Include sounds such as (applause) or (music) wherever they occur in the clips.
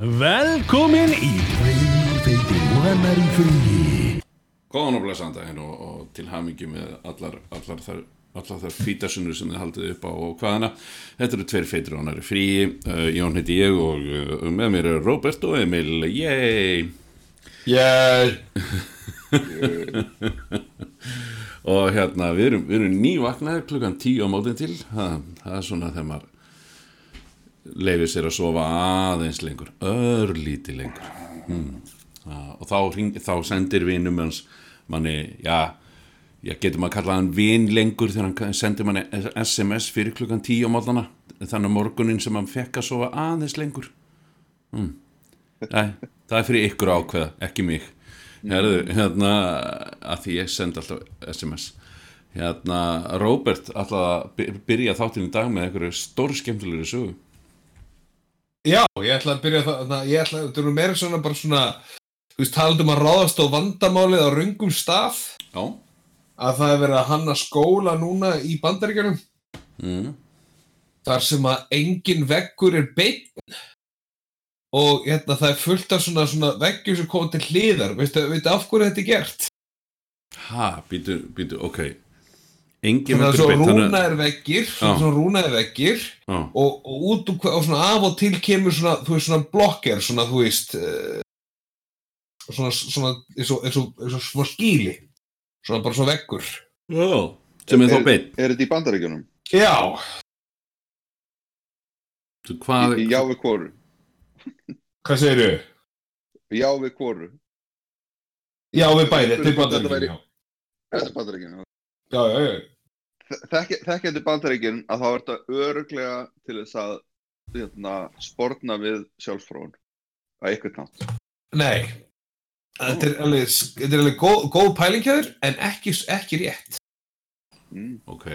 Velkomin í Freyfeiti og hennar í fríi. Góðan og blessan daginn og, og til hamingi með allar, allar þar allar þar fítasunur sem þið haldið upp á og hvaðana. Þetta eru tveir feitur og hann er frí. Uh, Jón heiti ég og uh, með mér er Robert og Emil. Yey! Ég (laughs) Og hérna, við erum, við erum nývaknaðir klukkan tíu á mótin til. Það, það er svona þegar maður leifir sér að sofa aðeins lengur, örlíti lengur. Hmm. Og þá, hring, þá sendir vinum hans manni, já, já getur maður að kalla hann vin lengur þegar hann sendir manni SMS fyrir klukkan tíu á mótana. Þannig morgunin sem hann fekk að sofa aðeins lengur. Hmm. Nei, það er fyrir ykkur ákveða, ekki mig. Herðu, hérna, að því ég send alltaf SMS. Hérna, Róbert alltaf byrja þáttinn í dag með einhverju stór skemmtilegri sögu. Já, ég ætla að byrja það, ég ætla, þetta eru meira svona bara svona, þú veist, talandum að ráðast á vandamálið á röngum stað, Já. að það er verið að hanna skóla núna í bandaríkjunum, Mm. þar sem að engin veggur er beinn og hérna það er fullt af svona, svona veggjur sem koma til hliðar, veistu, veistu af hverju þetta er gert? Ha, býtu, býtu, ok. Engin Þannig að vekkur svo rúnaðir veggir, svona, rúnaðir veggir og, og út úr hver- og svona af og til kemur svona, þú veist, svona blokker, svona, þú veist, uh, svona, svona, eins og, eins og, eins og svona skíli, svona bara svona veggur. Já, sem er þá beint. Er þetta í bandaríkjunum? Já, Þú, Hvað, Í, í já við hvoru? hvað segir þau? Já við hvoru? Já, við er bandaríkjum, væri- já. Þetta er bandaríkjunum. Já, já, já. Þekkjandi bandaríkjun að er þetta öruglega til þess að hérna, sportna við sjálfsfróun að eitthvað nátt. Nei, þetta er alveg, þetta er alveg góð, góð pælingjöður, en ekki, ekki rétt. Mm. ok.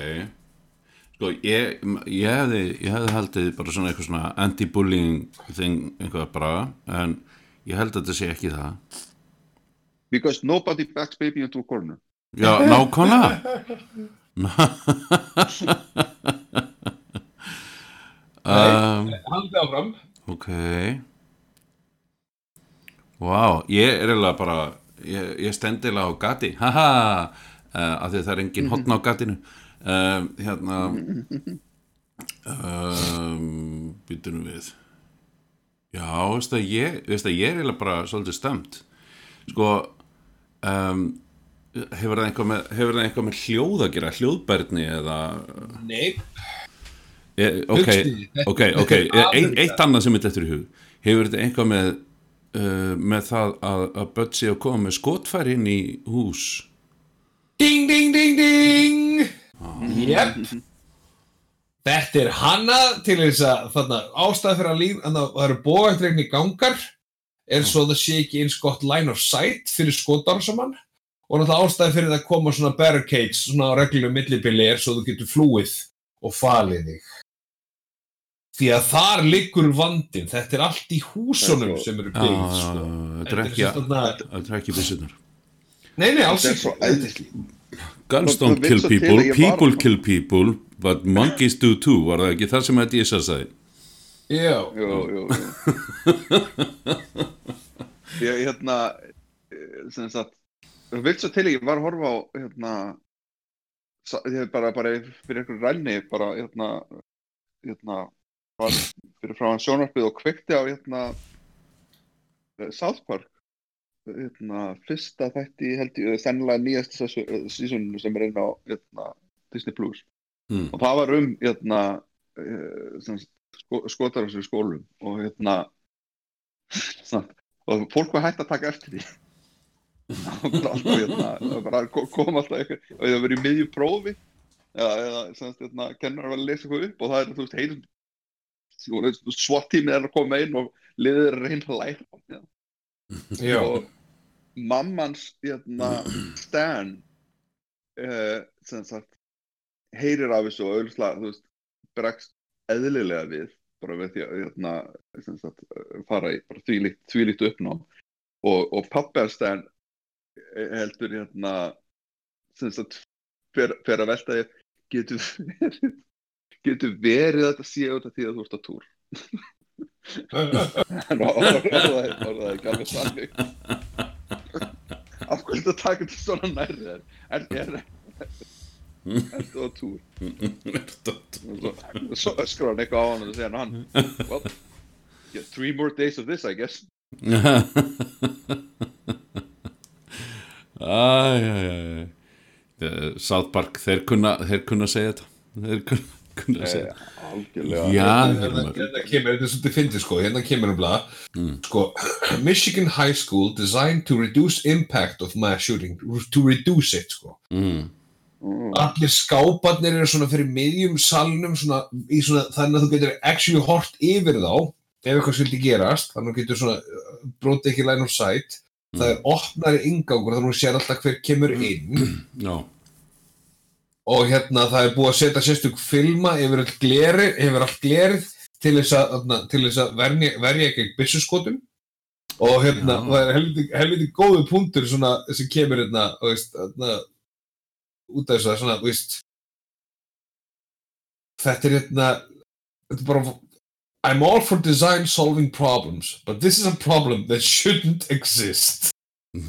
Sko, ég, ég hefði, ég hefði haldið bara svona eitthvað svona anti-bullying thing, eitthvað bara, en ég held að þetta sé ekki það. Because nobody backs baby into a corner. Já, nákvæmlega. um, Haldið áfram. ok. Vá, ég er eiginlega bara, ég, ég stendilega á gati, haha, uh, af því að það er engin hotn á gatinu. Um, hérna, um, býtum við. Já, veist að ég, veist að ég er eiginlega bara svolítið stemt. Sko, um, hefur það eitthvað með, hefur það eitthvað með hljóð að gera, hljóðbærni eða, Nei, e, ok, ok, ok, (laughs) er ein, eitt annað sem er þetta í hug, hefur þetta eitthvað með, uh, með það að, að börn sé að koma með skotfæri inn í hús? Ding, ding, ding, ding. Jep. Þetta er hannað til þess að þarna ástæð fyrir að líf að það eru bóættregni gangar. Er svo að það sé ekki eins gott line of sight fyrir skotársamann og náttúrulega ástæð fyrir það að koma svona barricades svona á reglum millibili er svo þú getur flúið og falið þig því að þar liggur vandin þetta er allt í húsunum svo- sem eru byggð sko. er ekki byssunar. Nei, nei, alls ekki. Guns don't kill people, að people kill people, but monkeys do too, var það ekki það sem þetta ég sagði? Já, Jú, jú, jú. (laughs) Ég, hérna, eh, sem sagt, vilt svo til ég var að horfa á, hérna, ég hef bara, bara fyrir einhverju rælni, bara, hérna, hérna, var fyrir frá sjónarpið og kveikti á, hérna, eh, South Park, hérna, fyrsta þætti, held ég, sennilega nýjasta sísoninu sem er inn á, hérna, Disney Plus. Mm. og það var um hérna, eh, sko, skotar á sér skólum og hérna (laughs) og fólk var hægt að taka eftir því alltaf hérna bara ko- kom alltaf eitthvað og það verið í miðju prófi. Eða, eða sem sagt, hérna, kennar var að lesa eitthvað upp og það er þú veist heilum svottímið er að koma inn og liðið er að læra. Ja. og mammans hérna, Stan uh, sagt heyrir af þessu og auðvitað bregst eðlilega við bara við því að hérna, sagt, fara í þvílíkt, uppnám. Og, og pappastan heldur hérna sem sagt fer, fer að velta því getur verið getur verið að þetta sé út af því að þú ert að túr (laughs) orðaði ekki alveg þannig Af hverju þetta taka þetta svona nærri þér? Er er Ertu á túr? Og Svo, svo öskrar hann eitthvað á hann og segja hann Well, yeah, three more days of this I guess (laughs) Æjæjæj South Park, þeir kunna þeir kunna segja þetta. Þeir kunna, kunna segja þetta Já, hérna, Hilmar. hérna kemur, þetta er svolítið fyndið sko, hérna kemur um blað. Sko, (clears throat) Michigan High School designed to reduce impact of mass shooting to reduce it sko. Mm. allir skáparnir eru svona fyrir miðjum salnum svona, í svona, þannig að þú getur actually hort yfir þá ef eitthvað skildi gerast þannig að þú getur svona uh, brotið ekki line of sight það er opnari ingangur þannig að þú sér alltaf hver kemur inn. Já, og hérna það er búið að setja sérstök filma yfir all gleri, yfir allt glerið til þess að, þarna, til þess að verja, verja gegn byssuskotum. Og hérna Já. það er helviti, helviti góðu punktur svona sem kemur hérna, veist, hérna út af þess að svona, veist þetta er hérna þetta er bara I'm all for design solving problems but this is a problem that shouldn't exist. (laughs)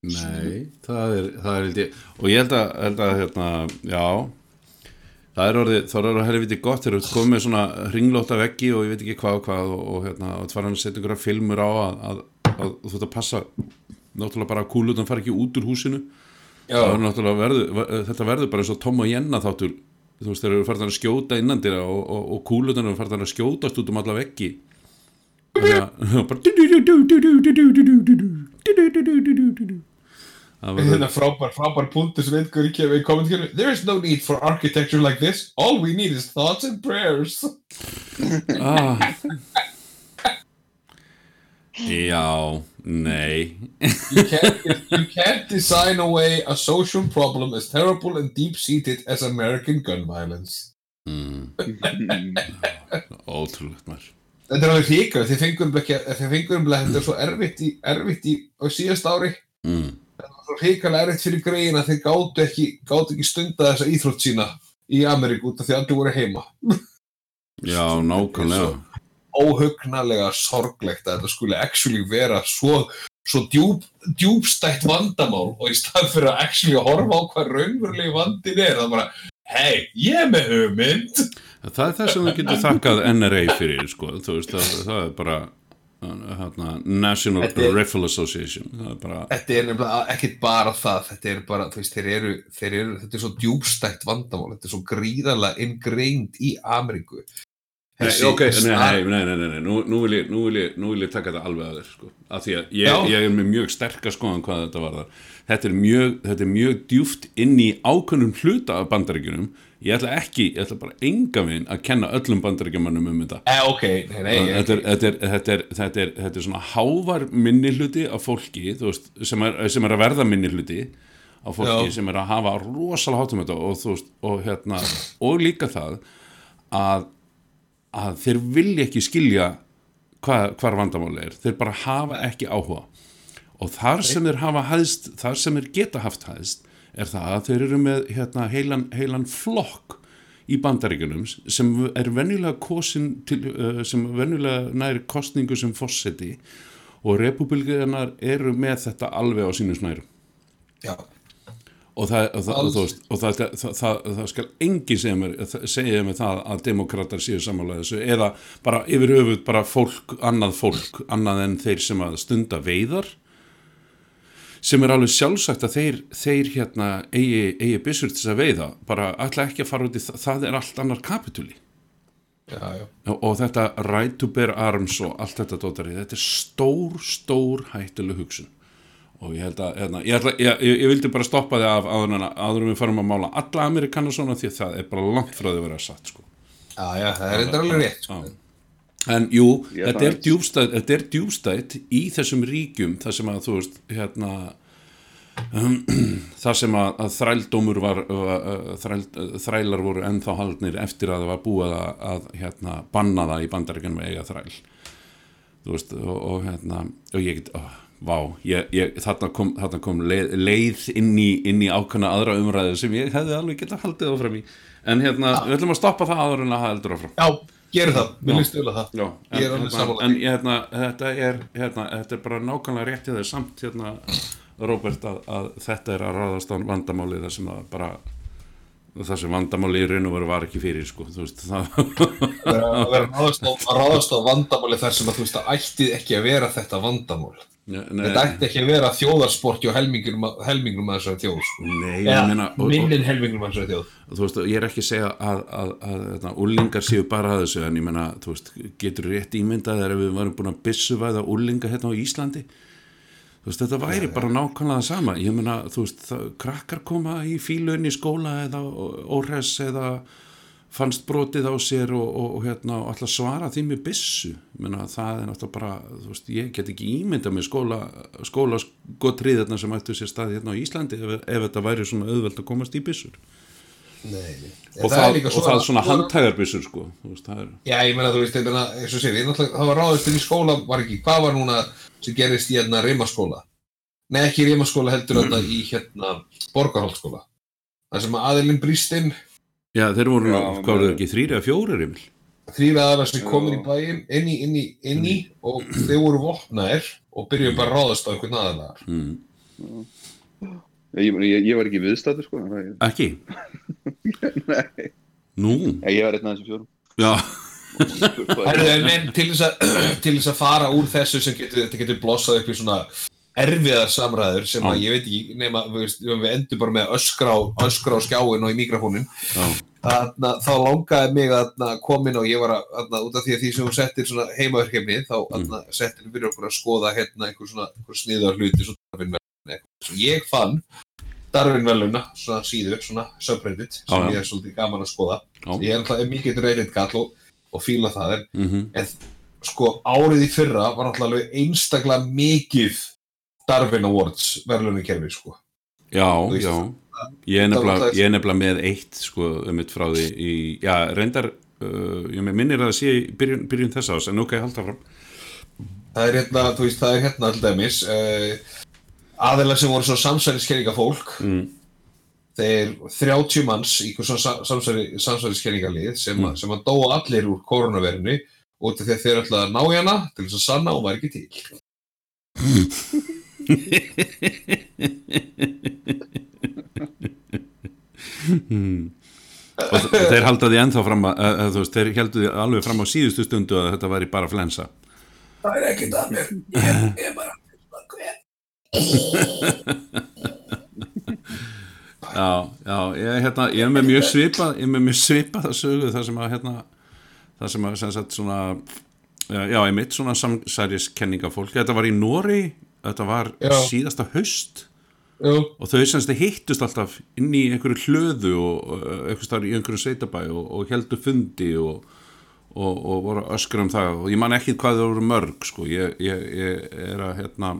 Nei það er, það er held ég. Og ég held að, held að hérna, já. Það er orðið, þá er orðið helviti gott þegar þú komið svona ringlóta veggi og ég veit ekki hvað og hvað og, og hérna, og það var hann að setja einhverja filmur á að, að, að þú þetta passa náttúrulega bara að kúlutan fara ekki út úr húsinu. Það er náttúrulega verður, þetta verður bara eins og Tom og Jenna þáttur þú veist þeir eru farin að skjóta innandira og, og, og kúlutan eru farin að skjótast út um alla veggi Þannig að- bara Það er frábær, frábær punktur sem einhver í kemur í kommentarkerfi There is no need for architecture like this All we need is thoughts and prayers ah. Já, nei. You can't, you can't design away a social problem as terrible and deep-seated as American gun violence. Mm, (laughs) Ótrúlegt maður. Þetta er alveg þið fengurum ekki, þetta er svo erfitt í, erfitt í á síðast ári. Mm. svo hríkarlega erfitt fyrir grein að þeir gátu ekki, gátu ekki stunda þessa íþrótt sína í Ameríku út af því að allir voru heima. Já, nákvæmlega óhugnalega sorglegt að þetta skuli actually vera svo, svo djúb, djúbstætt vandamál og í stað fyrir að actually horfa á hvað raunverulegi vandin er það bara, hei, ég er með hugmynd. Það er það sem við getum þakkað NRA fyrir sko. þú veist, það, það er bara hana, National er- Rifle Association. Er bara þetta er nefnilega ekkit bara það. Þetta er bara, þú veist, þeir eru, þeir eru þetta er svo djúbstætt vandamál. Þetta er svo gríðarlega ingrained í Ameríku Nei, ok, nei, nei, nei, nei, nei, nei. Nú, nú, vil ég, nú, vil ég, nú vil ég taka þetta alveg að þér sko. af því að ég, ég er með mjög sterkar skoðan hvað þetta var þetta er mjög, þetta er mjög djúft inn í ákveðnum hluta af bandaríkjunum ég ætla ekki, ég ætla bara enga veginn að kenna öllum bandaríkjumannum um þetta Eh, ok, nei, nei, ég, þetta er, þetta, er, þetta, er, þetta, er, þetta er svona hávar minni hluti af fólki þú veist, sem, er, sem er að verða minni hluti af fólki Já. sem er að hafa rosalega hátum þetta og, þú veist, og, hérna, og líka það að, að þeir vilja ekki skilja hvað, hvar vandamáli er. Þeir bara hafa ekki áhuga. Og þar sem þeir hafa hæðst þar sem þeir geta haft hæðst er það að þeir eru með hérna, heilan, heilan flokk í bandaríkunum sem er venjulega kosin til, sem venjulega næri kostningu sem fórseti og republikanar eru með þetta alveg á sínu snærum. Já, og það, skal engin segja mér, segja mér það að demokrater séu samanlega þessu eða bara yfir höfuð bara fólk, annað fólk annað en þeir sem að stunda veiðar sem er alveg sjálfsagt að þeir, þeir hérna eigi, eigi byssur til þess að veiða bara ætla ekki að fara út í það, það er allt annar kapitúli. Og, þetta right to bear arms og allt þetta dótari, þetta er stór, stór hættuleg hugsun og ég held að, hérna, ég, ætla, ég, ég, ég vildi bara stoppa þig af áður en að- áður en við farum að mála alla Amerikanar svona því að það er bara langt frá því að vera satt sko. Já, já, það er eitthvað alveg rétt sko. En jú, þetta er djúbstætt þetta er djúbstætt í þessum ríkjum þar sem að þú veist hérna um, (clears throat) þar sem að, að þrældómur var uh, þræl, þrælar voru ennþá haldnir eftir að það var búið að, að hérna, banna það í bandaríkjanum að eiga þræl þú veist og, og hérna og ég get, oh, vá ég, ég, þarna kom, þarna kom leið, leið inn, í, inn í ákveðna aðra umræðu sem ég hefði alveg getað haldið áfram í. En hérna, við ætlum að stoppa það áður en að það heldur áfram. Já, gerum það, Já. mér líst vel að það. Já, Ég er en, alveg hérna, sammála en hérna, þetta, er, hérna, þetta er bara nákvæmlega rétt í þau samt hérna, Róbert að, að þetta er að ráðast á vandamáli þar sem það bara það sem vandamáli í raun og veru var ekki fyrir sko, þú veist, það Vera- að ráðast á, vandamáli þar sem að þú veist að ætti ekki að vera þetta vandamál. Nei, þetta ætti ekki að vera þjóðarsport og helmingurum að þessari þjóð sko. nei, ég meina minnin helmingurum að þessari þjóð. Þú veist, ég er ekki að segja að, að, að, að úlingar séu bara að þessu en ég meina, þú veist, getur rétt ímyndað þegar við varum búin að byssuvæða úlinga hérna á Íslandi veist, þetta væri bara nákvæmlega það sama. Ég meina, þú veist, það, krakkar koma í fílun í skóla eða óhress eða fannst brotið á sér og, og, og hérna og alltaf svara því með byssu. Ég meina, það er náttúrulega bara, þú veist, ég get ekki ímyndað með skóla, skóla skotrið þarna sem ættu sér staði hérna á Íslandi ef, ef þetta væri svona auðvelt að komast í byssur. Nei, og það, og það er svona handhæðarbissur sko. Þú veist, það er, Já, ég meina, þú veist, það var ráðist í skóla, var ekki, hvað var núna sem gerist í hérna rimaskóla? Nei, ekki rimaskóla heldur hérna í hérna borgarholtskóla. Það sem að aðilinn brýst inn, já þeir voru, hvað voru það ekki, þrýri eða fjórir Emil? Þrýra aðalar sem komin í bæinn, inn í, inn í, inn í, og þeir voru vopnaðir og byrjuðu bara að ráðast á einhvern aðalar. mm. Ég, ég, ég var ekki viðstættur sko ekki, (laughs) Nei, nú? Ég var einn af þessum fjórum. Já, en, en til þess, að, (clears throat) til þess að fara úr þessu sem getur, þetta getur blossað upp í svona erfiðar samræður sem að ég veit ekki nema, við, við endum bara með öskra á, á skjáin og í mikrofónin Þarna, þá langaði mig að koma inn og ég var að, út af því að því sem þú settir svona heimaverkefni þá þarna, settir við fyrir okkur að skoða hérna einhver svona einhver sniðar hluti svo Darwin-velun eitthvað. Sem ég fann Darwin-veluna, svona síðu, svona subreddit sem já. ég er svolítið gaman að skoða. Já. Ég er alltaf mikið reddit kall og, og fíla það er mm en sko árið í fyrra var alveg einstaklega mikið Darwin Awards verðlunakerfi sko. Já, veist, já. ég er nefnilega, með eitt sko, um mitt frá því í, já, reyndar uh, ég minnir að það sé í byrjun, byrjun þess ás, en ok, halda fram það er hérna, þú veist, það er hérna alltaf dæmis uh, aðeins sem voru svona samsæliskenninga fólk mm. Þeir 30 manns í svona samsæliskenningalið sem, mm. sem að dóa allir úr koronaverinu út af því að þeir ætlaði að ná í hana til þess að sanna og var ekki til. (laughs) Og þ- þeir halda því ennþá fram að, að, veist, þeir heldur því alveg fram á síðustu stundu að þetta væri bara flensa. Það er ekkert að mér. Ég, (laughs) ég er bara (laughs) Já, já, ég, hérna, ég er með mjög svipað ég er með mjög svipað að sögu það sem að hérna, það sem að sem sagt svona já, já, ég mitt svona samsæriskenninga fólk þetta var í Nóri, þetta var Já. síðasta haust. Jú, og þau semst hittust alltaf inn í einhverju hlöðu og staðar í einhverju sveitabæ og, og heldu fundi og, og, og voru öskra um það. Og ég man ekki hvað það voru mörg sko, ég, ég, ég er að hérna,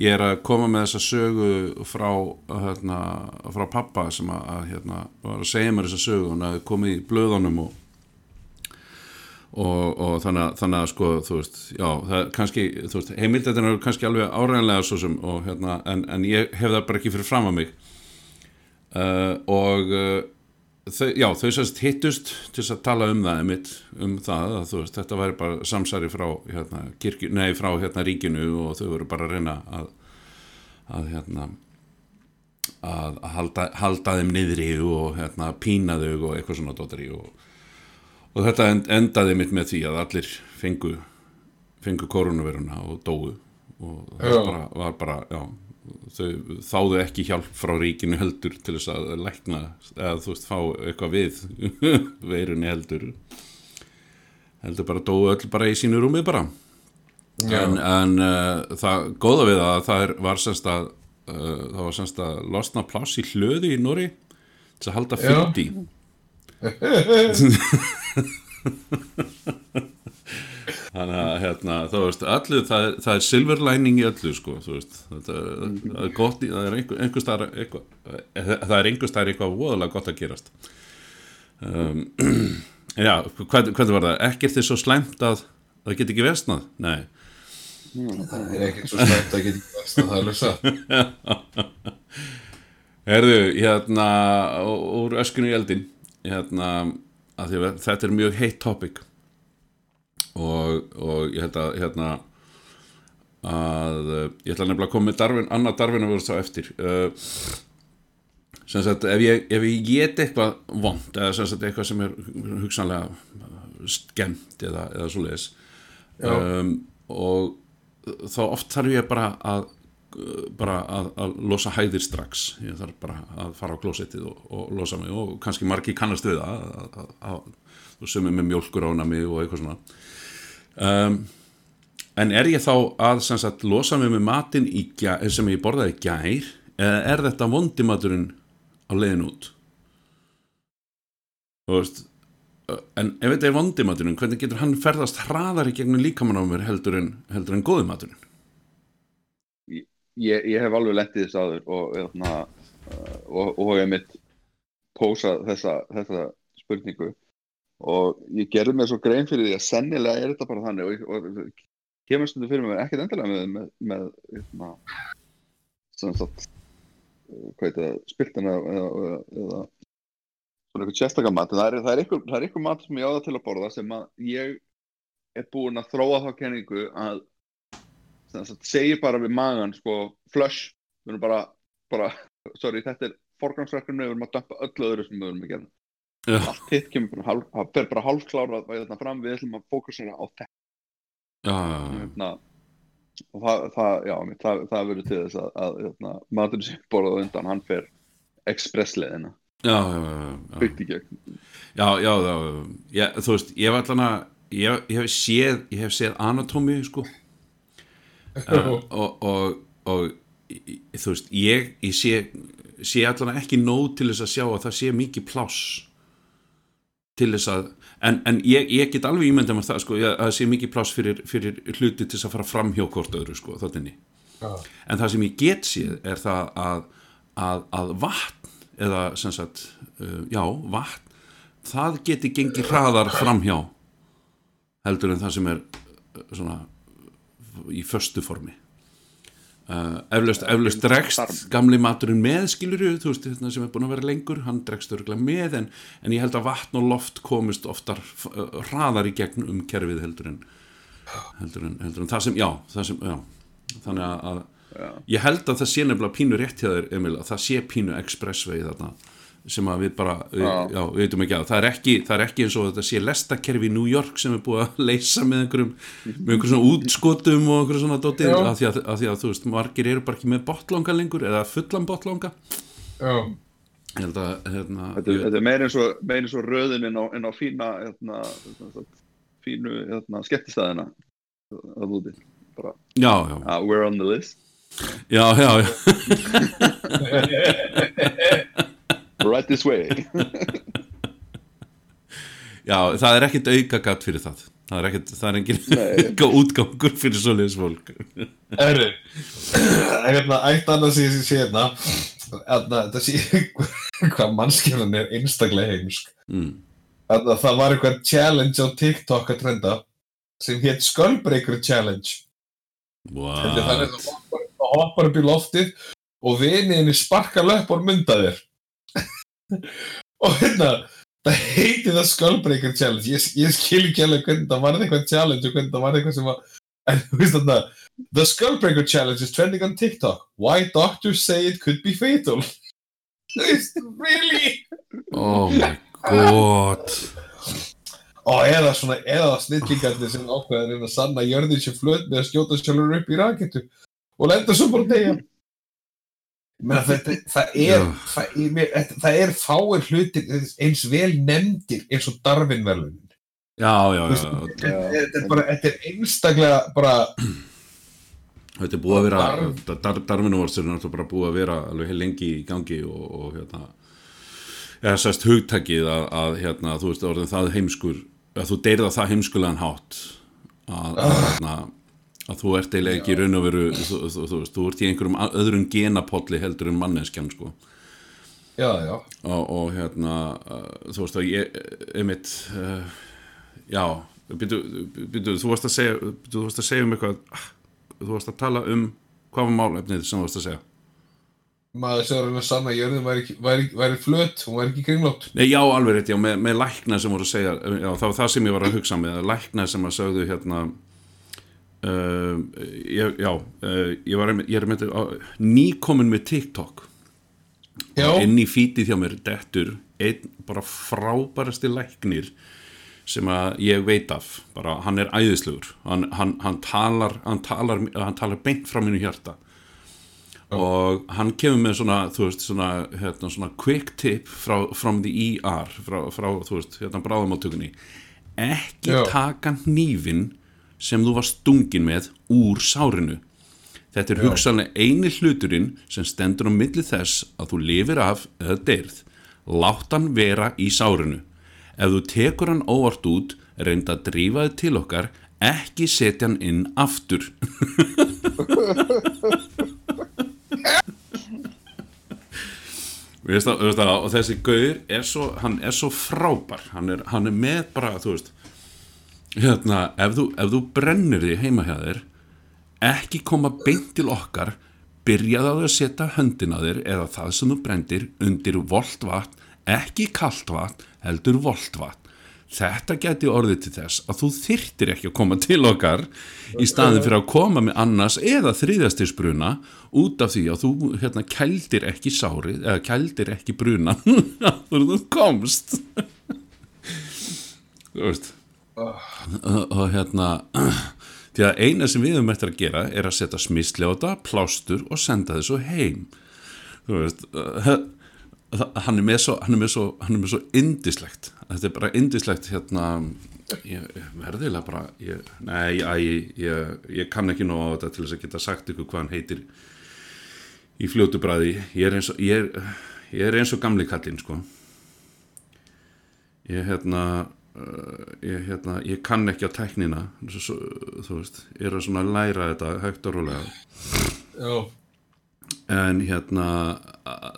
ég er að koma með þessa sögu frá hérna, frá pappa sem að, hérna, var að segja mér þessa sögu. Hún hafði komið í blöðunum og og, og þannig, að- þannig að sko þú veist, já, það er kannski heimildættin eru kannski alveg áræðanlega svo sem, og hérna, en, en ég hef það bara ekki fyrir fram að mig. Uh, og uh, þau, já, þau sérst hittust til að tala um það einmitt, um það, að veist, þetta væri bara samsæri frá hérna, kirkju, nei, frá hérna ríkinu og þau voru bara að reyna að að hérna að halda, halda þeim niðri og hérna, pína þau og eitthvað svona dóttari og og þetta end, endaði mitt með því að allir fengu fengu koronaviruna og dóu og það var bara, var bara já, þau þáðu ekki hjálp frá ríkinu heldur til þess að lækna eða þú veist fá eitthvað við (laughs) veirunni heldur heldur bara dóu öll bara í sínu rúmi bara Já. en, en uh, það góða við að það er, var semst að uh, það var semst að losna pláss í hlöðu í Nóri til að halda Já. (laughs) (laughs) þannig að hérna, veist, allu, það, það er silver lining í öllu sko, veist. Þetta, það er gott, það er einhver, einhver staðar eitthvað, það er einhver staðar eitthvað voðalega gott að gerast. Um, (clears throat) já, hvað, hvað var það? Ekkert er svo slæmt að það get ekki vestnað, nei. Það er ekkert svo slæmt að geta ekki veist að það er satt. (laughs) Herðu, hérna, úr öskunu í eldin, hérna, að að þetta er mjög heitt topic og, og ég held að hérna að uh, ég ætla nefnilega að koma með Darwin, annað Darwin að vera þá eftir. Uh, sem sagt ef ég, ef ég get eitthvað vond eða sem sagt eitthvað sem er hugsanlega skemmt eða, eða svo leiðis um, og þá oft þarf ég bara að bara að, að losa hæðir strax. Ég þarf bara að fara á klósettið og, og losa mig og kannski margi kannast við það að, að, að sem er með mjólkur ána mig og eitthvað svona um, en er ég þá að sagt losa mig með matinn í gær, sem ég borðaði gær eða er þetta vondimaturinn á leiðin út? Veist en ef þetta er vondimaturinn hvernig getur hann ferðast hraðar í gegnum líkamann á mér heldur en, heldur en góðumaturinn ég, ég hef alveg lendið þess aður og, og, og, og ég mitt pósa þessa, þessa spurningu og ég gerði mig svo grein fyrir því að sennilega er þetta bara þannig. Og kemur stundu fyrir mig ekkert endilega með, með, með svona heit það, spiltana eða, eða, eða svona eitthvað sérstakar mat. Það er, það, er ykkur, það er ykkur mat sem ég áða til að borða sem að ég er búin að þróa þá kenningu að segir bara við magan sko, flush, við erum bara, bara sorry, þetta er forgangsverkefni við erum að dömpa öllu öðru sem við erum að gera. Allt hitt kemur bara hálf, það fer bara hálfklára að þetta fram, við ætlum að fókusera á þetta. Já, hérna, og það, það, já, það, það verður til þess að, að hérna, maturinn sem borðað undan, hann fer expressleðina, já, já, já, já. byggt í gegn. Já, já, já, þú veist, ég var allan að, ég, ég hef séð, ég hef séð anatómi, sko, uh, (laughs) og, og, og, þú veist, ég, ég sé, sé allan ekki nóg til þess að sjá að það sé mikið pláss til þess að, en, en ég, ég get alveg ímyndað með það, sko, að það sé mikið pláss fyrir, fyrir hluti til þess að fara fram hjá hvort öðru, sko, þáttinni. En það sem ég get séð er það að, að, að vatn, eða sem sagt, uh, já, vatn, það geti gengið hraðar framhjá heldur en það sem er uh, svona í föstu formi uh, eflaust, eflaust dregst gamli maturinn með skilur þú veist, þetta sem er búin að vera lengur hann dregst örgulega með en, en ég held að vatn og loft komist oftar uh, hraðar í gegn um kerfið heldur en heldur en, heldur en það sem, já, það sem, já. Þannig að, að ég held að það sé nefnilega pínu rétt hjá þér, Emil, að það sé pínu expressvegi þarna sem að við bara, við, já, við veitum ekki að. Það er ekki, það er ekki eins og þetta sé lestakerfi í New York sem er búið að (laughs) leysa með einhverjum, með einhverjum svona útskotum og einhverjum svona dóttir, Já. af því, að, af því að þú veist, margir eru bara ekki með botlanga lengur eða fullan botlanga Já, ég held að, hérna Þetta, ég, þetta er meira eins og, meira eins og röðin inn á, inn á fína hérna, fínu hérna, skemmtistæðina að úti. Bara, já, já, uh, we're on the list. Já, já, já (laughs) (laughs) right this way (laughs) já, það er ekkit aukagatt fyrir það það er ekkit, það er engin (laughs) útgangur fyrir svoleiðis fólk Herru, (clears throat) hérna, eitt annað sem ég sé hérna, hérna, þetta sé (laughs) hvað mannskjöfan er einstaklega heimsk. mm. Hérna, það var eitthvað challenge á TikTok að trenda sem hétt Skullbreaker Challenge. Er þannig What? að þú hoppar upp í loftið og viniðinni sparkar löpp og mynda þér. Og hérna, það heiti það Skullbreaker Challenge. Ég, ég skil ekki alveg hvernig það var eitthvað challenge og hvernig það var eitthvað sem var, en þú veist þarna, The Skullbreaker Challenge is trending on TikTok. Why doctors say it could be fatal. (laughs) Þú veist, really? oh my god Og eða svona, eða snillingarnir sem ákveða að reyna að sanna jörðin sé flöt með að skjóta sjálfur upp í raketu og lenda svo bara deyja. Menna, þetta, það, er, það, er, það er fáir hlutir eins vel nefndir eins og Darwin-verðunin. já, já, já, já. Þetta er- bara, þetta er einstaklega bara, Þetta er búið að vera, Darf- dar, Darwinuvors er náttúrulega bara búið að vera alveg heil lengi í gangi og, og hérna, eða sérst hugtakið að, að hérna, þú veist, orðin það heimskur, að þú deyrða það heimskulegan hátt að, að, hérna, að þú ert eiginlega ekki raun og veru, þú, þú, þú þú ert í einhverjum öðrum genapolli heldur en manneskjan, sko. já, já. Og, og hérna, uh, þú veist, að ég, einmitt, uh, já, byrju, byrju, þú varst að segja, þú varst að segja um eitthvað, ah, þú varst að tala um hvað var málefnið sem þú varst að segja maður sér hann að sanna að jörðin væri, væri, væri flöt, hún væri ekki kringlótt Nei, já, alveg rétt, já, með, með lækna sem voru að segja, já, það var það sem ég var að hugsa með, lækna sem að sögðu hérna, uh, ég, já, uh, ég var, einmitt- ég er með, nýkomin með TikTok, Já, inn í fítið hjá mér, dettur, einn bara frábærasti læknir sem að ég veit af, bara hann er æðislegur, hann, hann, hann talar, hann talar, hann talar beint frá mínu hjarta. Og hann kemur með svona, þú veist, svona, hérna, svona quick tip frá, from the ER, frá, frá þú veist, hérna bráðamáttökunni, ekki Já. taka hnífin sem þú var stungin með úr sárinu. Þetta er Já. hugsanlega eini hluturinn sem stendur á milli þess að þú lifir af eða deyrð. Látt hann vera í sárinu. Ef þú tekur hann óvart út, reynda að drífa þið til okkar, ekki setja hann inn aftur. Veist það, veist það, og þessi gauður er svo, hann er svo frábær, hann er, hann er með bara, þú veist, hérna, ef þú, ef þú brennir því heima hjá þér, ekki koma beint til okkar, byrjaði að setja höndina þér eða það sem þú brendir undir volt vatn, ekki kalt vatn, heldur volt vatn. Þetta geti orðið til þess að þú þyrtir ekki að koma til okkar í staðin fyrir að koma með annars eða þriðastirsbruna út af því að þú hérna kældir ekki sárið eða kældir ekki bruna (laughs) þú þú komst. Þú veist. Og, og hérna, (clears throat) því að eina sem við höfum eftir að gera er að setja smisli á þetta, plástur og senda þessu heim. Þú veist, það- hann er með svo hann er með svo, er með svo indislegt þetta er bara indislegt hérna ég verðilega bara ég, nei, ég, ég, ég kann ekki nóg á þetta til þess að geta sagt ykkur hvað hann heitir í fljótu bræði ég er eins og ég er, er eins og gamli kallinn sko. Ég hérna uh, ég hérna, ég kann ekki á teknina svo, þú veist, ég er að svona læra þetta hægt og rólega. Já, en hérna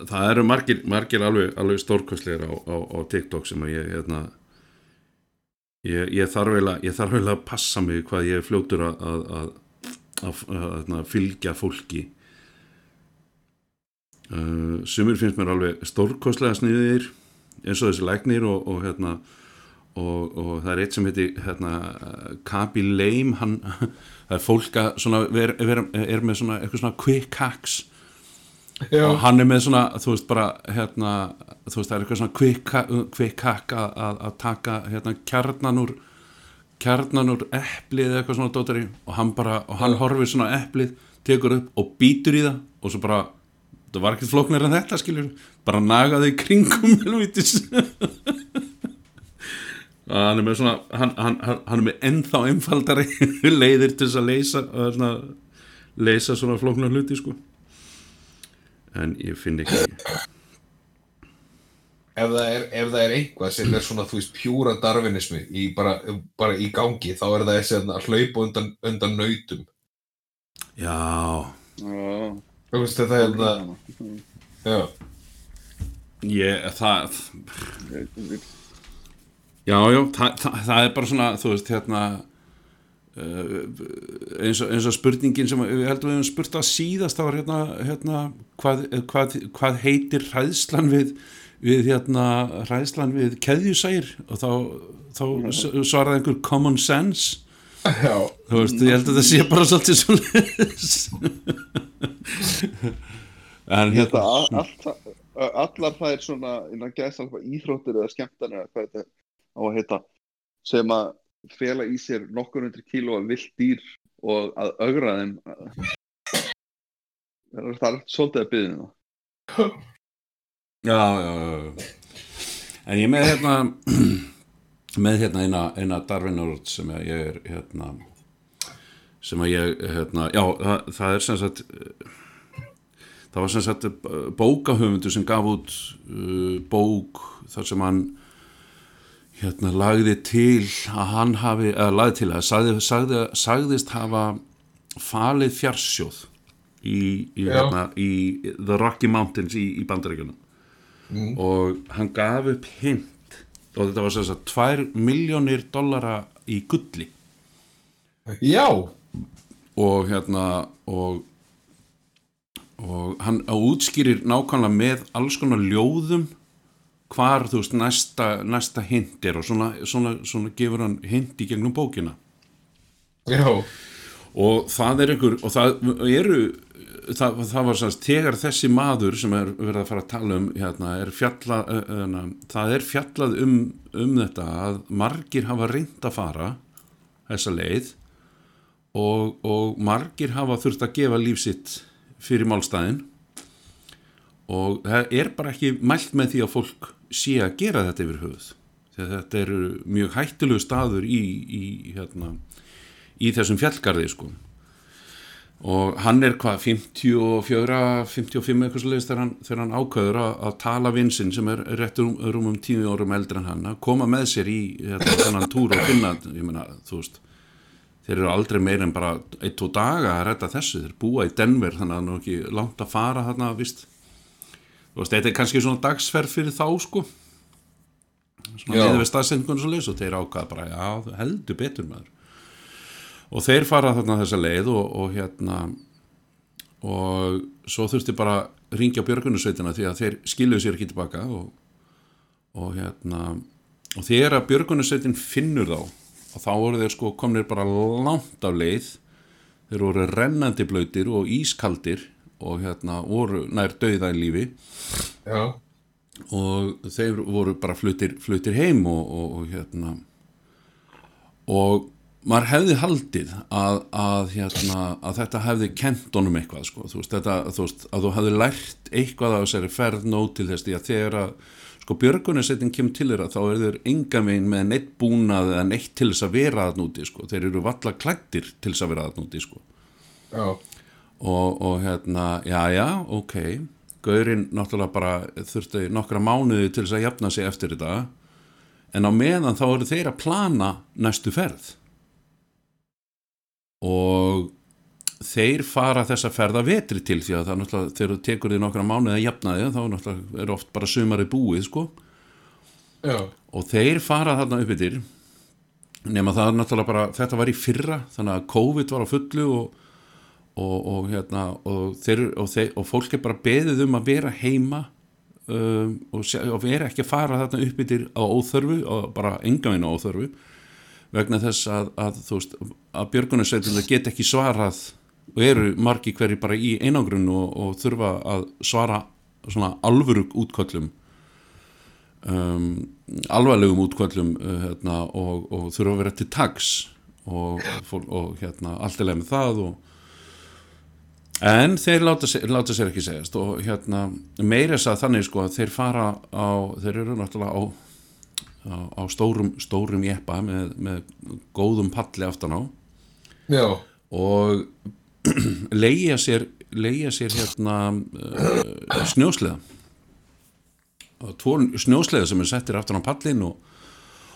það eru margir, margir alveg, alveg stórkostleir á, á, á TikTok sem að ég hérna ég, ég þarf eiginlega að passa mig hvað ég fljótur að að, að, að, að fylgja fólki. Uh, sumir finnst mér alveg stórkostlega sniðir eins og þessi læknir og, og hérna og, og það er eitt sem heiti hérna, Kabi Leim hann, (laughs) það er fólk að svona, ver, ver, er með svona eitthvað svona quick hacks. Já, og hann er með svona, þú veist bara hérna, þú veist það er eitthvað svona quick, quick hack að, taka hérna kjarnan úr kjarnan úr eplið eða eitthvað svona dótari og hann bara, og hann horfir svona eplið, tekur upp og býtur í það og svo bara, það var ekkert flóknir en þetta skilur, bara nagaði í kringum (laughs) helvítis hann er með svona hann, hann, hann er með ennþá einfaldari (laughs) leiðir til þess að leysa svona, leysa svona flóknar hluti sko. En ég finn ekki ef það er, ef það er einhvað sem er svona, þú veist, pjúra darwinismi í bara, bara í gangi, þá er það þessi að hlaupa undan, undan nautum. Já, Já. þú veist, þetta er það já, ég, það já, já, það, það, það er bara svona, þú veist, hérna uh, eins, og, eins og spurningin sem við heldum við höfum spurt að síðast það var hérna, hérna hvað, hvað, hvað heitir hræðslan við við hérna hræðslan við keðjusær og þá, þá svaraði einhver common sense. Já, þú veist, ég held að það sé bara svolítið svo en hérna að a- allt, það- allar það er svona innan gæðsalfa íþróttir eða skemmtanir eða hvað þetta á að heita sem að fela í sér nokkur hundri kíló af vilt dýr og að ögra þeim það er svolítið að byggja það Já, já, já. En ég með hérna (clears throat) með hérna eina, eina Darwin Award sem að ég er hérna sem að ég hérna, já, það, það er sem sagt það var sem sagt bókahöfundur sem gaf út uh, bók þar sem hann hérna lagði til að hann hafi, eða lagði til að sagði, sagði, sagðist hafa falið fjarsjóð í, í, hérna, í The Rocky Mountains í, í Bandaríkjunum. Og hann gaf upp hint og þetta var sem sagt 2 miljónir dollara í gulli. Já. Og hérna og og hann útskýrir nákvæmlega með alls konar ljóðum hvar þú veist næsta, næsta hint er og svona, svona, svona gefur hann hint í gegnum bókina. Já, og það er einhver og það eru það, það var sannst, þegar þessi maður sem er verið að fara að tala um hérna, er fjallað uh, það er fjallað um, um þetta að margir hafa reynd að fara þessa leið og, og margir hafa þurft að gefa lífsitt fyrir málstæðin og það er bara ekki mælt með því að fólk sé að gera þetta yfir höfuð. Þegar þetta eru mjög hættulegu staður í, í, hérna, í þessum fjallgarði sko. Og hann er hvað 54, 55 eitthvað sliðist þegar þegar hann ákveður að, að tala vinsinn sem er rétt rúm, rúmum tíu árum eldri en hann að koma með sér í hérna, þennan túr og finna meina, veist þeir eru aldrei meir en bara ein, tvo daga að rætta þessu, þeir búa í Denver þannig að það er ekki langt að fara þarna vist veist, þetta er kannski svona dagsferð fyrir þá sko. Svona meðið við staðsendingun svo leys og þeir ákvaða bara, já, heldur betur maður. Og þeir fara þarna þessa leið og, og hérna og svo þurfti bara að ringja björgunusveitina því að þeir skiluðu sér ekki tilbaka og, og hérna og þegar að björgunusveitin finnur þá og þá voru þeir sko komnir bara langt af leið. Þeir voru rennandi blöytir og ískaldir og hérna voru nær dauða í lífi já, og þeir voru bara fluttir, fluttir heim og, og, og hérna og maður hefði haldið að, að, hérna, að þetta hefði kent honum eitthvað sko. þú veist, þetta, þú veist, að þú hefði lært eitthvað af þessari ferð nóg til þess því að þegar að sko björgunasettin kemur til þeirra þá er þeir enga megin með neitt búnað eða neitt til þess að vera að núti sko. þeir eru valla klættir til þess að vera að núti sko já, og, og hérna, já, já, ok. Gaurinn náttúrulega bara þurfti nokkra mánuði til þess að jafna sig eftir þetta. En á meðan þá eru þeir að plana næstu ferð. Og þeir fara þessa ferð að vetri til því að það náttúrulega þegar þú tekur því nokkra mánuði að jafna þig þá náttúrulega er oft bara sumarið búið sko. Já, og þeir fara þarna upp yfir nema það náttúrulega bara þetta var í fyrra þannig að COVID var á fullu og, og, og hérna og, þeir, þeir, og fólk er bara beðið um að vera heima um, og, vera ekki að fara þarna upp yfir á óþörfu og bara engavinn á óþörfu vegna þess að, að veist að björgunarsveitin get ekki svarað og eru margi hverju bara í einangrun og, og þurfa að svara svona alvöru útköllum um, alvarlegum útkvöldum uh, hérna, og, og þurfa að vera til tags og, og hérna, allt er leið með það og en þeir láta láta sér ekki segjast og hérna meira þess að þannig sko að þeir fara á þeir eru náttúrulega á, á, á stórum, stórum jeppa með, með góðum palli aftan á. Já, og (clears throat) leigja sér leigja sér hérna uh, snjósleða. Og tvo snjósleða sem er settir aftan á pallin og,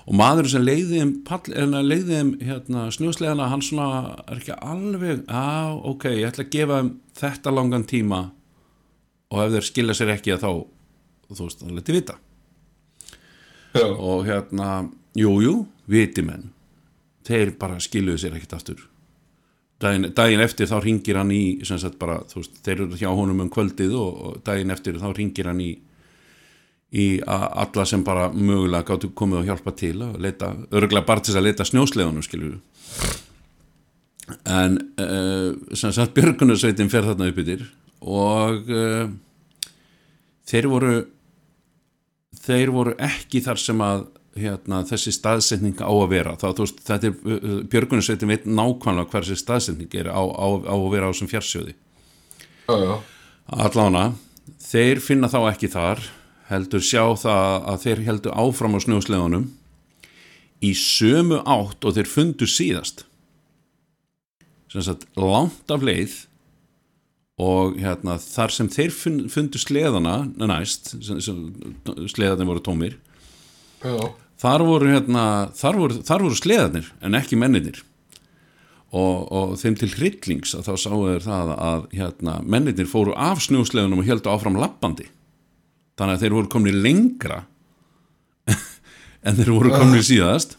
og maður sem leiði þeim, hérna, snjósleðana hann svona er ekki alveg á, ok, ég ætla að gefa þeim þetta langan tíma og ef þeir skilja sér ekki þá þú veist, það leti vita. Já, og hérna, jú, jú, viti menn. Þeir bara skiluðu sér ekkert aftur. Daginn, daginn eftir þá ringir hann í sem sagt bara, veist, þeir eru hjá honum um kvöldið og, og daginn eftir þá ringir hann í í a- alla sem bara mögulega gáttu komið og hjálpa til að leita, örgulega bara til að leita snjósleðunum skilur en uh, sem sagt Björgunarsveitin fer þarna upp yfir og uh, þeir voru þeir voru ekki þar sem að hérna, þessi staðsetning á að vera. Þá, þú veist, þetta er, uh, Björgunarsveitin veit nákvæmlega hver þessi staðsetning er á, á, á að vera á þessum fjarsjóði allána, þeir finna þá ekki þar heldur sjá það að þeir heldur áfram á snjósleðunum í sömu átt og þeir fundu síðast. Sem sagt langt af leið og hérna þar sem þeir fun- fundu sleðana næst, sleðarnir voru tómir já, þar voru hérna þar voru, þar voru sleðarnir en ekki menninir og, og þeim til hryllings að þá sáu þeir það að hérna, menninir fóru af snjósleðunum og heldu áfram lappandi þannig að þeir voru komni lengra (laughs) en þeir voru komni síðast.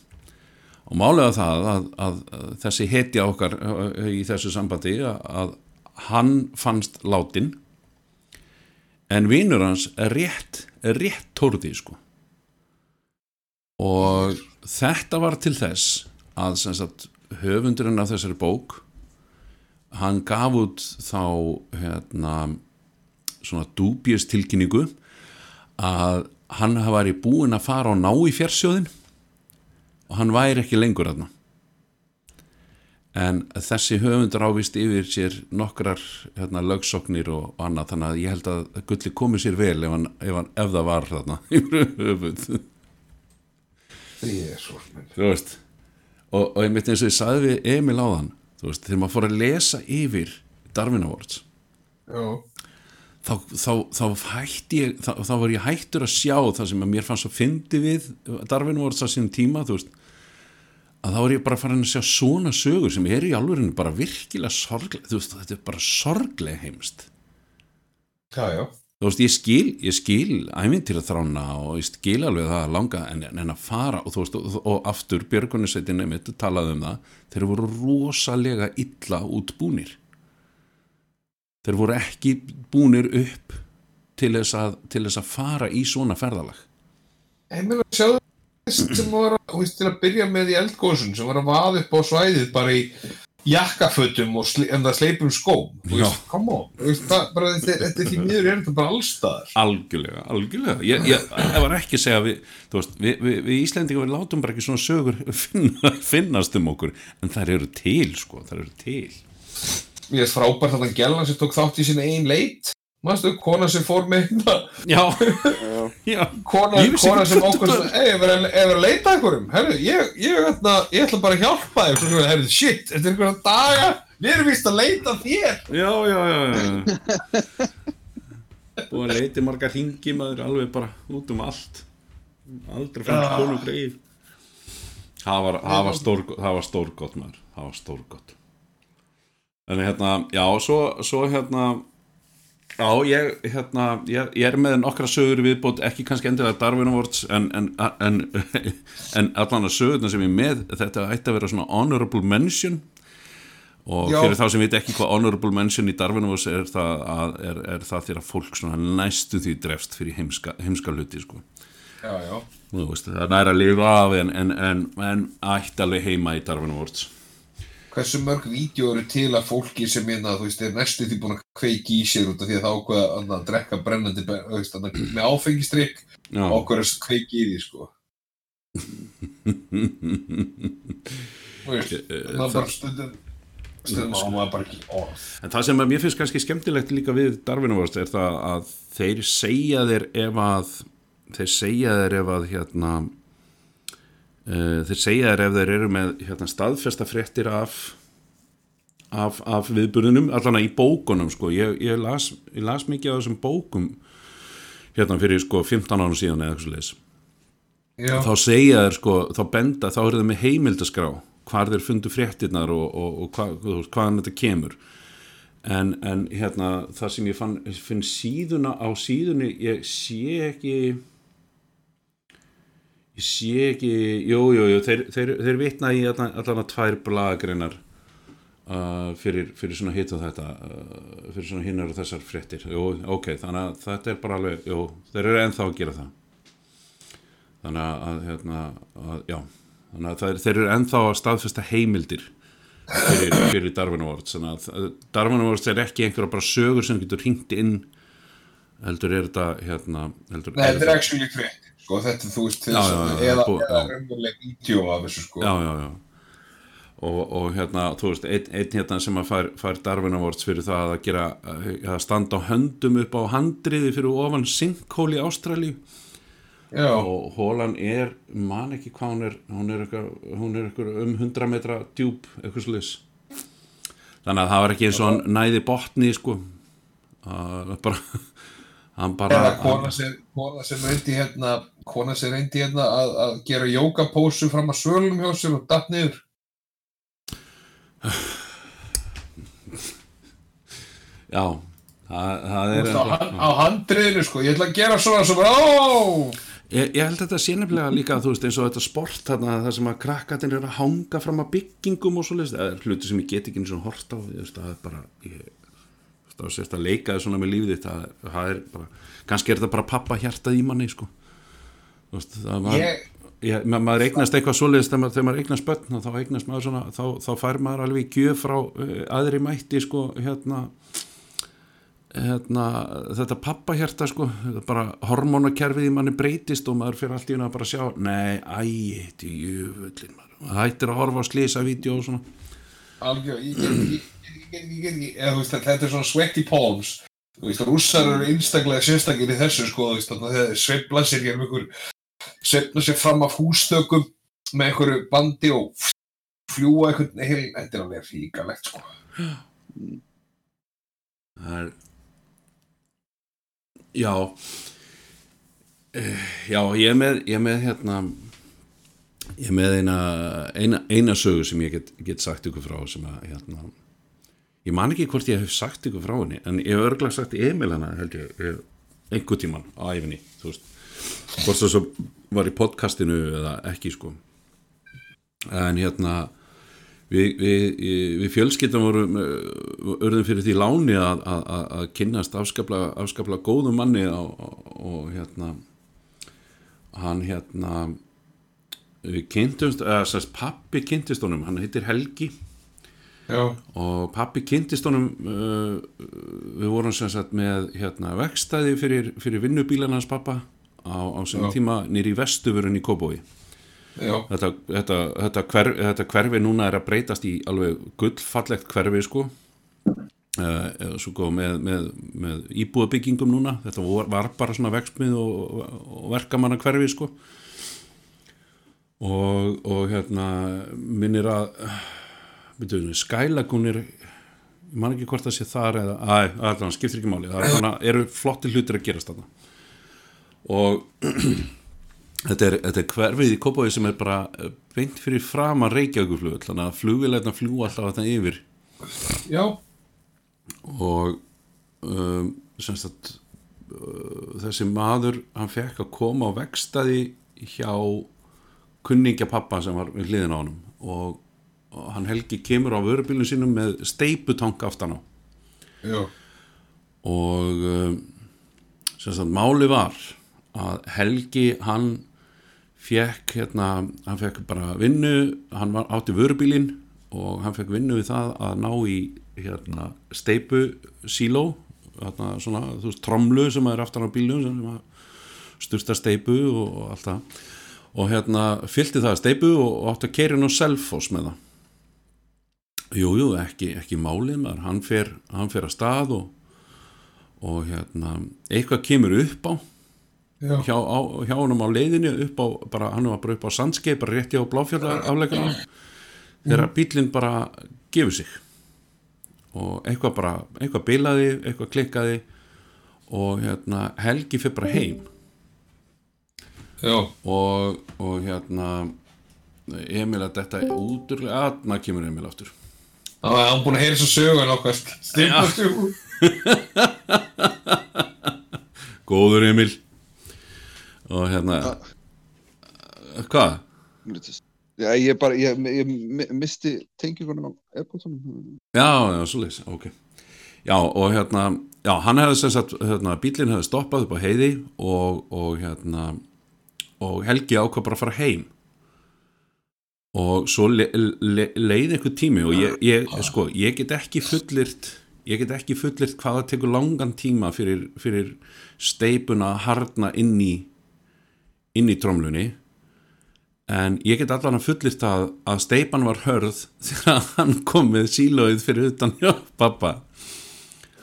Og málega það að, að, að þessi hetja okkar uh, í þessu sambandi að, að hann fannst látin en vinnur hans er rétt, er rétt tórði sko. Og þetta var til þess að sagt, höfundurinn af þessari bók hann gaf út þá hérna svona dúbjus tilkynningu að hann var í búin að fara og ná í fjarsjóðin og hann væri ekki lengur þarna. En þessi höfundur ávist yfir sér nokkrar hérna, lögsoknir og, og annað þannig að ég held að Gulli komi sér vel ef, hann, ef, hann, ef það var þarna (laughs) þú veist og, og ég mitt eins og ég sagði við Emil áðan þú veist, þegar maður fór að lesa yfir Darwin Awards Já. Þá, þá, þá ég þá, þá var ég hættur að sjá það sem að mér fannst svo fyndi við Darwin Awards á sínum tíma veist að þá er ég bara farin að sjá svona sögur sem er í alvörinu bara virkilega sorglega þú veist, þetta er bara sorglega heimst Já, já. þú veist, ég skil, ég skil æmintýra þrána og ég skil alveg það að langa en, en að fara og þú veist og, og aftur Björgunisveitin einmitt talaði um það þeir voru rosalega illa útbúnir þeir voru ekki búnir upp til þess að, til þess að fara í svona ferðalag. Ég meina, sjáðu sem var að, til að byrja með í eldgóðsun sem var að vaða upp á svæðið bara í jakkafötum og sli, en það sleipum skóm. Þú Já. veist, come on veist, það, bara, þetta, þetta er því miður er þetta bara allstaðar algjörlega, algjörlega. Ég, ég, ég var ekki að segja við, veist, við, við, við Íslendingar við látum bara ekki svona sögur (laughs) finna, finnast um okkur en þær eru til sko, þær eru til Mér er frábært að það gellan sem tók þátt í sinna einn leit. Manstu, kona sem fór með hérna? Já, já. Kona, kona sem okkur ég verið að- leita einhverjum? Herru, ég, ég, ætla, ég ætla bara að hjálpa þér. Svo, Herru, shit, þetta er einhverja daga. Við erum víst að leita þér. Já, já, já, já. (laughs) búið að leiti marga ringi maður alveg bara út um allt. Aldrei Ah. konu greið það var, það var stór það var stórgott maður, það var stórgott en hérna, já, svo, svo hérna já, ég, hérna ég, ég er með nokkra sögur viðbót ekki kannski endilega Darwin Awards en, en, en, (laughs) en allan að sögurna sem ég með, þetta ætti að vera svona honorable mention og Já. fyrir þá sem veit ekki hvað honorable mention í Darwin Awards er það, að, er, er það þegar fólk svona næstu því drefst fyrir heimska, heimska hluti sko. Já, já Þú veist, það er að lifa af en, en, en, en ætti alveg heima í Darwin Awards Hversu mörg vídeo eru til að fólki sem minna, þú veist, er næstu því búin að kveiki í sér út af því að það ákveða að að drekka brennandi, þú veist, annað, með áfengistrykk Já, ákveða að kveiki í því, sko. (laughs) Þú veist, Eh, það er bara stundum, stundum á maður bara ekki orð. En það sem að mér finnst kannski skemmtilegt líka við Darwin Awards er það að þeir segja þér ef að þeir segja þér ef að hérna uh, þeir segja þér ef þeir eru með hérna, staðfesta fréttir af af, af viðburðunum allan að í bókunum sko. Ég, ég, las, ég las mikið af þessum bókum hérna fyrir sko 15 árum síðan eða eitthvað Já, þá segja þeir sko, þá benda þá eru þeir með heimildaskrá hvar þeir fundu fréttirnar og, og, og hva, hvaðan þetta kemur. En, en hérna það sem ég fann, finn síðuna á síðunni, ég sé ekki ég sé ekki jú, jú, jú, þeir, þeir, þeir vitna í allan, að tvær blagreinar uh, fyrir, fyrir svona hitt og þetta uh, fyrir svona hinnar og þessar fréttir. Jú, ok, þannig að þetta er bara alveg jú, þeir eru ennþá að gera það. Þannig að, hérna, að já, þannig að þeir, þeir eru ennþá að staðfesta heimildir fyrir, fyrir Darwin Awards. Þannig að Darwin Awards er ekki einhverja bara sögur sem getur hringt inn heldur er þetta hérna, heldur Nei, þetta er actually frétt, sko, þetta er þú veist til þess að, eða, raunveruleg vídeo af þessu, sko. já, já, já. Og, og hérna, þú veist, einn, einn hérna sem að fær, fær Darwin Awards fyrir það að gera, að standa á höndum upp á handriði fyrir ofan sinkhól í Ástralíu. Já, og hólan er, man ekki hvað hún er hún er eitthvað, um 100 metra djúb, eitthvað slis þannig að það var ekki eins og hann næði botni sko. Að bara bara eða kona sem, kona sem reyndi hérna, kona sem reyndi hérna að, að gera jógapósu fram að svölum hjá sér og datt niður. (sighs) já, það, það er veist, á, á handriðinu, sko, ég ætla að gera svona svo bara, ég, ég held að þetta sé nefnilega líka þú veist eins og þetta sport þarna það sem að krakkatin er að hanga fram að byggingum og svo list, það er hluti sem ég get ekki eins og hort á ég veist, það er bara ég þá sérst að leika þér svona með lífið það er bara, kannski er þetta bara pappa hjartað í manni sko. Veist, það var Ég- ég, ma maður eignast eitthvað svoleiðist þegar maður, þegar maður eignast börn þá eignast maður svona, þá, þá fær maður alveg gjöf frá uh, aðri mætti sko hérna hérna, þetta pappahjarta sko, þetta bara hormónakerfið í manni breytist og maður fyrir allt í hún að bara sjá, nei, æ, þetta er jöfullin maður, hættir að horfa á slísavídeó og svona, algjör, ég get ekki, ég get ekki, eða þú veist, þetta er svona sweaty palms, þú veist, rússar eru einstaklega sérstakir í þessu, sko, þú veist, þeir sveifla sér hér með einhver, sveifla sér fram af hústökum með einhverju bandi og fljúa einhvern, heil, þetta er alveg ríkalegt, sko. það er já. Eh, já, ég er með ég er með hérna ég með eina, eina, eina sögu sem ég get, get sagt ykkur frá sem að hérna ég man ekki hvort ég hef sagt ykkur frá henni en ég hef örglega sagt Emil hana held ég, ég einhver tíman á æfinni þú veist, hvort það svo var í podcastinu eða ekki sko. En hérna við, við, við fjölskyldum vorum örðum fyrir því láni að, að, að, kynnast afskaplega, afskaplega góðum manni og, og, hérna hann hérna kynntumst, eða sérst pappi kynntist honum, hann heitir Helgi. Já, og pappi kynntist honum uh, við vorum sagt með hérna vekstæði fyrir, fyrir vinnubílan hans pappa á, á sem Já. tíma nýri vestuvörun í Kóbói þetta, þetta, þetta, hver, þetta hverfi núna er að breytast í alveg gullfallegt hverfi sko. Uh, svo góð með, með, með íbúðabyggingum núna. Þetta var bara svona vexmið og, og verkamanna hverfi sko og, og hérna minnir að byrjuðu, Skylagun er ég man ekki hvort það sé þar eða, að, allan, skiptir ekki máli. Það er, eru flotti hlutir að gerast þarna. Og (clears throat) þetta er, þetta er hverfið í Kópaví sem er bara eh, beint fyrir fram að Reykjavíkuflugul þannig að flugvilegna fljú alltaf þetta yfir. Já, og um, sem sagt uh, þessi maður hann fekk að koma á vegstaði hjá kunningja pappa sem var við hliðin á honum og, og hann Helgi kemur á vörubílun sínum með steiputank aftan á. Já, og um, sem sagt máli var að Helgi hann fekk hérna, hann fekk bara vinnu, hann var átti vörubílin og hann fekk vinnu við það að ná í hérna steipu síló hérna svona, þú veist, tromlu sem er aftan á bílum sem að sturta steipu og allt það og hérna fyllti það steipu og, átti að keira hann á selfos með það. Jú, jú, ekki, ekki málið maður, hann fer, hann fer að stað og, og hérna, eitthvað kemur upp á. Já, hjá, á, hjá honum á leiðinu upp á, bara, hann var bara upp á sandskei, bara rétti á bláfjallar afleikana þegar bílinn bara gefur sig. Og eitthvað bara, eitthvað bilaði, eitthvað klikkaði og hérna, Helgi fyrir bara heim og, og hérna Emil að þetta úturlega að maður kemur Emil aftur. Þá er hann búin að heyra svo sögun okkar, stimpa sögun. góður Emil. Og hérna hvað? Já, ég bara, ég, ég mi- misti tengingunum á airportunum. Já, já, svo leys, ok. Já, og hérna, já, hann hefði sem sagt, hérna, bílinn hefði stoppað upp á heiði og, og hérna og Helgi ákvað bara að fara heim. Og svo le, le, leið einhver tími og ég, ég, sko, ég get ekki fullirt ég get ekki fullirt hvað það tekur langan tíma fyrir, fyrir steipuna að harna inn í inn í tromlunni en ég get allan að fullirt að, að steipan var hörð (laughs) þegar hann kom með sílóið fyrir utan hjá pappa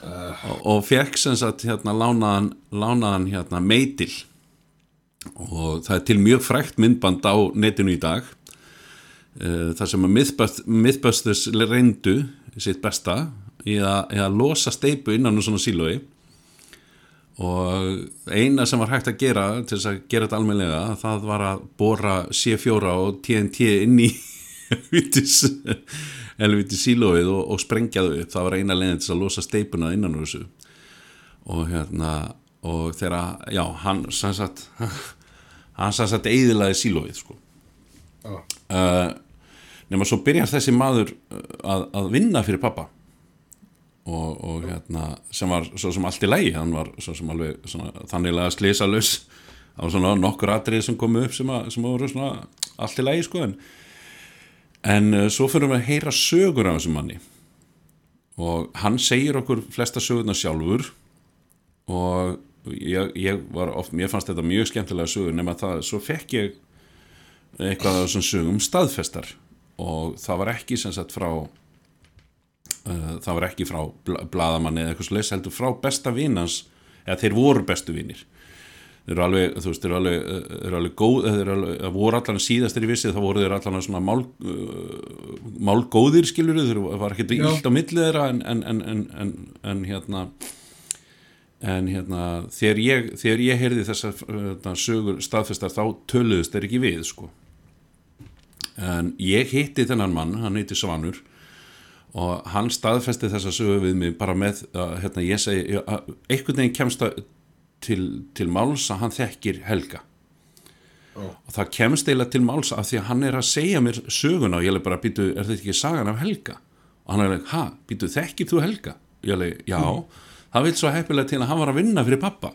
og, og fekk sem sagt hérna lánaðan, lánaðan hérna meitil og það er til mjög frækt myndband á netinu í dag uh, þar sem að Mythbust- Mythbusters reyndu sitt besta í að, í að losa steipu innan úr svona sílói. Og eina sem var hægt að gera til þess að gera þetta almennilega það var að bóra C4 og TNT inn í (laughs) helvitis sílóið og, og sprengja þau upp. Það var eina leiðin til að losa steipuna innan úr þessu. Og hérna og þegar, já, hann sannsagt hann sannsagt eiðilaði sílóið sko. Já. uh, nema svo byrjar þessi maður uh, að, að vinna fyrir pappa og, og hérna sem var svo sem allt í lægi hann var svo sem alveg svona, þanniglega slísalus á svona nokkur atrið sem komu upp sem, að, sem voru svona allt í lægi sko en, en uh, svo fyrir við að heyra sögur af þessum manni. Og hann segir okkur flesta sögurna sjálfur. Og ég, ég var oft, mér fannst þetta mjög skemmtilega sögur nema það, svo fekk ég eitthvað af þessum sögum staðfestar og það var ekki sem sagt frá uh, það var ekki frá bla, bladamanni eða eitthvað leys heldur frá besta vinans eða þeir voru bestu vinir þeir eru alveg, þú veist, þeir eru alveg, þeir eru alveg góð, þeir eru alveg, það voru allan síðastir í vissið, þá voru þeir allan svona mál, uh, málgóðir skilur þeir var ekki Já. illt á milli þeirra en, en, en, en hérna en hérna þegar ég, þegar ég heyrði þessar hérna, sögur staðfestar þá töluðust þeir ekki við sko en ég hitti þennan mann, hann heiti Svanur og hann staðfesti þessa sögu við mig bara með að hérna, ég segi, að einhvern veginn kemst til, til máls að hann þekkir Helga Ó. og það kemst eiginlega til máls af því að hann er að segja mér söguna og ég er bara, býtu, er þetta ekki sagan af Helga? og hann er like, ha, býtu, þekkir þú Helga? ég er like, já, það vil svo heppilega til að hann var að vinna fyrir pappa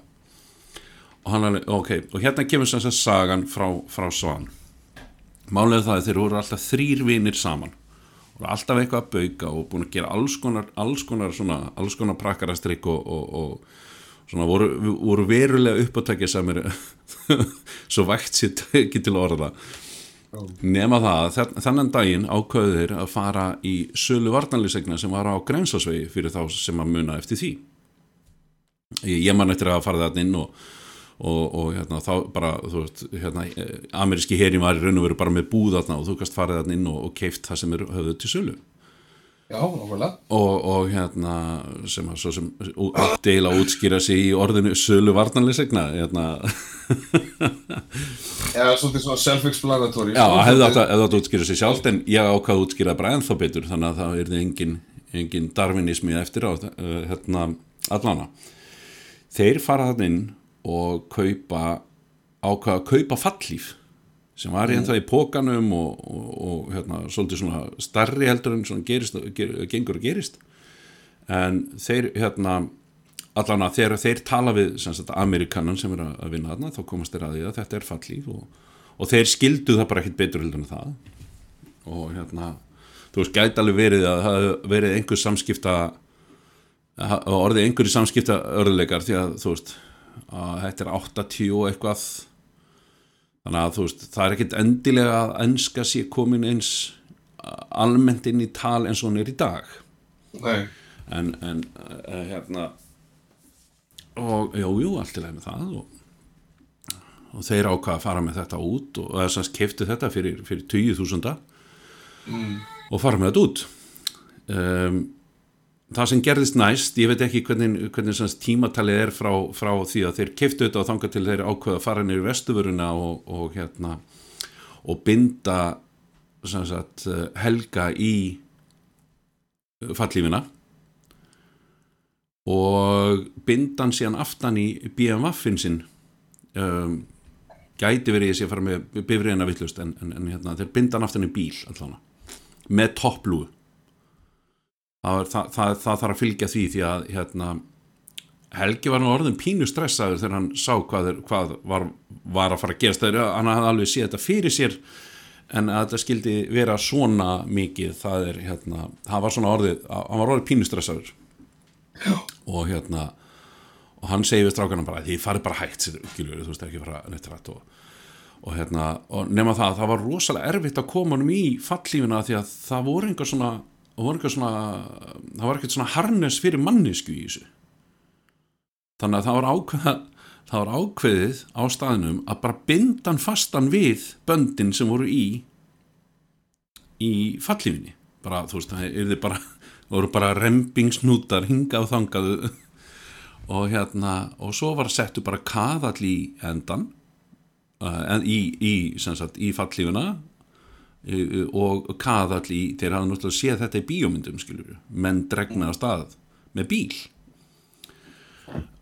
og hann er like, ok, og hérna kemur sem sagt sagan frá, frá Svan. Málega það að þeir voru alltaf þrýr vinir saman. Og alltaf eitthvað að bauka og búin að gera alls konar, alls konar, svona, alls konar prakkarastrykk og, og, og svona voru, voru verulega uppátækja sem er (laughs) svo vægt sér ekki til orða. Nema það að þennan daginn ákveðu þeir að fara í sölu varnarlýsegna sem var á grensasvegi fyrir þá sem að muna eftir því ég, ég man eftir að fara það inn og og, og hérna, þá bara þú veist, hérna, eh, ameríski herin var í raun og veru bara með búð þarna og þú kannst farið þarna inn og, og keift það sem er höfðu til sölu Já, nákvæmlega. og, og hérna sem að svo sem að útskýra sig í orðinu sölu varnarleysegna hérna, (laughs) Já, svolítið svona self-explanatory. já, sko. átt að útskýra sig sjálft en ég ákvað að útskýra bara ennþá betur þannig að það er engin, engin darwinismi eftir á uh, hérna allana þeir fara þarna inn og kaupa ákvað að kaupa fallíf sem var hérna í pókanum og, og, og hérna, svolítið svona starri heldur en svona gerist, ger, gengur og gerist. En þeir hérna allan að þegar þeir tala við sem sagt, Amerikanan sem er að vinna þarna þá komast þeir að því að þetta er fallíf og, og þeir skildu það bara ekkit betur heldur en það. Og hérna þú veist gæti alveg verið að það verið einhver samskipta að orðið einhverju samskipta örðuleikar því að þú veist að þetta er 80 og eitthvað. Þannig að þú veist það er ekkit endilega að enska sé komin eins almennt inn í tal eins og hún er í dag. Nei, en, en uh, hérna og jú, jú, allt í leið með það og, og þeir ákvaða að fara með þetta út og þess að keftu þetta fyrir, fyrir 20.000 og fara með þetta út. Um, það sem gerðist næst ég veit ekki hvernig, hvernig tímatalið er frá, frá því að þeir keftu þetta og þanga til þeir ákveða að fara nýr vestuvöruna og, og hérna og binda sagt helga í eh, fallífina. Og bindan síðan aftan í BMF-in sinn. Um, gæti verið sé að fara með bifriðina villust en, en, en hérna, þeir bindan aftan í bíl allan með topplúu það, er- það, það, það þarf að fylgja því því að hérna, Helgi var nú orðin pínu stressaður þegar hann sá hvað, er, hvað var, var að fara að gerast. Þegar hann hafði alveg séð þetta fyrir sér en að þetta skildi vera svona mikið það er hérna, það var svona orðið hann var orðið pínu stressaður. Og hérna og hann segi við strákana bara því farið bara hægt sér þú veist ekki fara neitt rætt og, og hérna og nema það, það var rosalega erfitt að koma honum í fallífina því að það voru einhver svona það voru einhver svona það var ekkert svona harnes fyrir mannesku í þessu. Þannig að það var ákveða það var ákveðið á staðinum að bara bindan fastan við böndin sem voru í í fallífinni bara, þú veist, það er bara það voru bara rembingsnútar hingað og þangað. Og hérna og svo var settu bara kaðall í endan uh, í, í, sem sagt, í fallífuna uh, og kaðall í þeir hafa náttúrulega séð þetta í bíómyndum skilur, menn dregna á stað með bíl.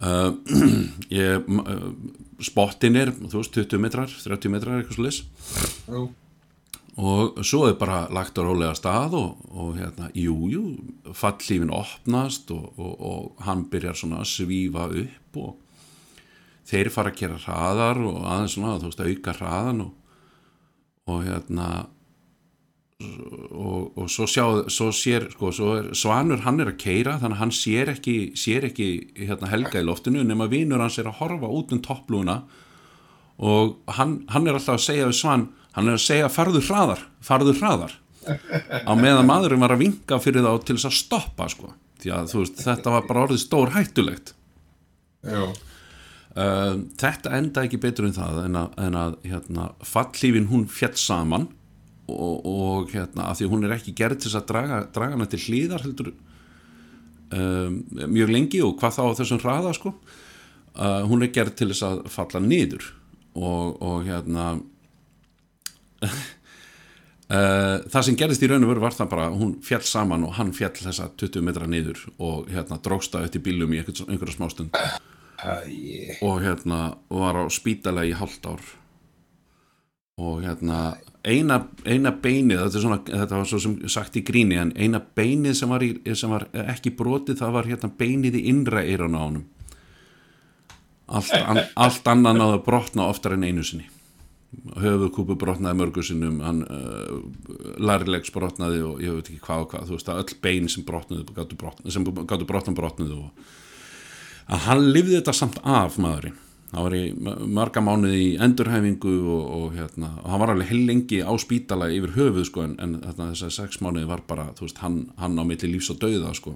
Uh, (clears throat) ég, uh, spottin er þú veist 20 metrar, 30 metrar eitthvað svo leys jú. og svo er bara lagt á rólega stað og, og hérna, jú, jú fallífin opnast og, og, og hann byrjar svona að svífa upp og þeir fara að gera hraðar og aðeins svona, þú veist, að auka hraðan og, og hérna og, og svo, sjá, svo sér sko, svo er, Svanur hann er að keira þannig að hann sér ekki, sér ekki hérna, helga í loftinu nema vinur hans er að horfa út um topplúna og hann, hann er alltaf að segja við Svan hann er að segja farðu hraðar farðu hraðar á meðan maðurinn var að vinga fyrir þá til þess að stoppa sko. því að veist, þetta var bara orðið stór hættulegt Já. uh, þetta enda ekki betur en það en að, en að hérna, fallífin hún fjall saman og, og hérna, að því hún er ekki gerð til þess að draga, draga hana til hlýðar heldur um, mjög lengi og hvað þá á þessum hraða sko. Uh, hún er gerð til þess að falla niður og, og hérna (laughs) Uh, það sem gerðist í raun og veru var það bara hún fjall saman og hann fjall þessa 20 metra niður og hérna dróksta eftir bílum í einhver, einhverja smástund Æ, og hérna var á spítala í hálft ár og hérna eina, eina beinið þetta, svona, þetta var svo sem sagt í gríni en eina beinið sem var, í, sem var ekki brotið það var hérna beinið í innra eirun á honum. Allt, an, allt annan náðu að brotna oftar en einu sinni. Höfuðkúpu brotnaði mörgu sinnum hann uh, larilegs brotnaði og ég veit ekki hvað og hvað þú veist að öll bein sem brotnaði gátu brotna, sem gátu brotna brotnaði og að hann lifði þetta samt af maðurinn það var í marga mánuði í endurhæfingu og, og hérna og hann var alveg heil lengi á spítala yfir höfuð sko en, en þarna þessar sex mánuði var bara þú veist hann, hann á milli lífs og dauða sko.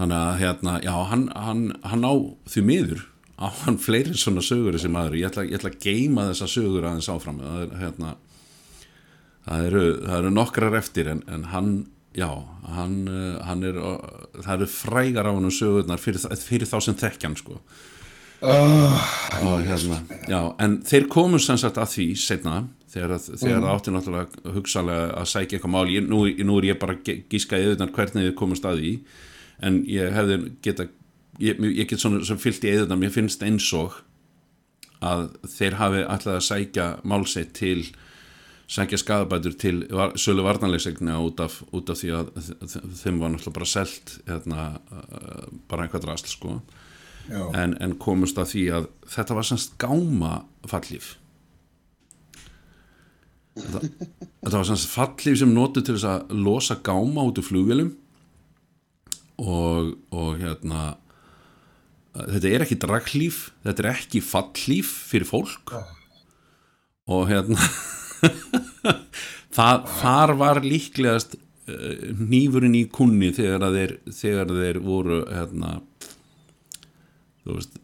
Þannig að hérna já hann, hann, hann á því miður á hann fleiri svona sögur þessi maður, ég ætla, ég ætla að geima þessa sögur aðeins áfram. Það, er, hérna, það, eru, það eru nokkrar eftir en, en hann já, hann, uh, hann er það eru frægar á hann sögurnar fyrir, fyrir þá sem þekkjan sko uh, og hérna, já, en þeir komu sem sagt að því setna þegar, þegar það átti náttúrulega hugsalega að sækja eitthvað mál, ég, nú, nú er ég bara gískaði auðvitað hvernig þið komust að því en ég hefði geta ég, ég get svona sem fyllt í eðunum ég finnst eins og að þeir hafi alltaf að sækja málsett til sækja skadabætur til var, sölu varnanlegsegna út, út af því að þeim var náttúrulega bara selt hérna, bara einhvað drasl sko en, en komust að því að þetta var semst gáma fallíf þetta, þetta var semst fallíf sem notu til þess að losa gáma út úr flugvelum og, og hérna þetta er ekki draglíf þetta er ekki fallíf fyrir fólk. Og hérna (laughs) það, þar var líklegast uh, nýfurinn í kunni þegar þeir, þegar þeir voru hérna veist,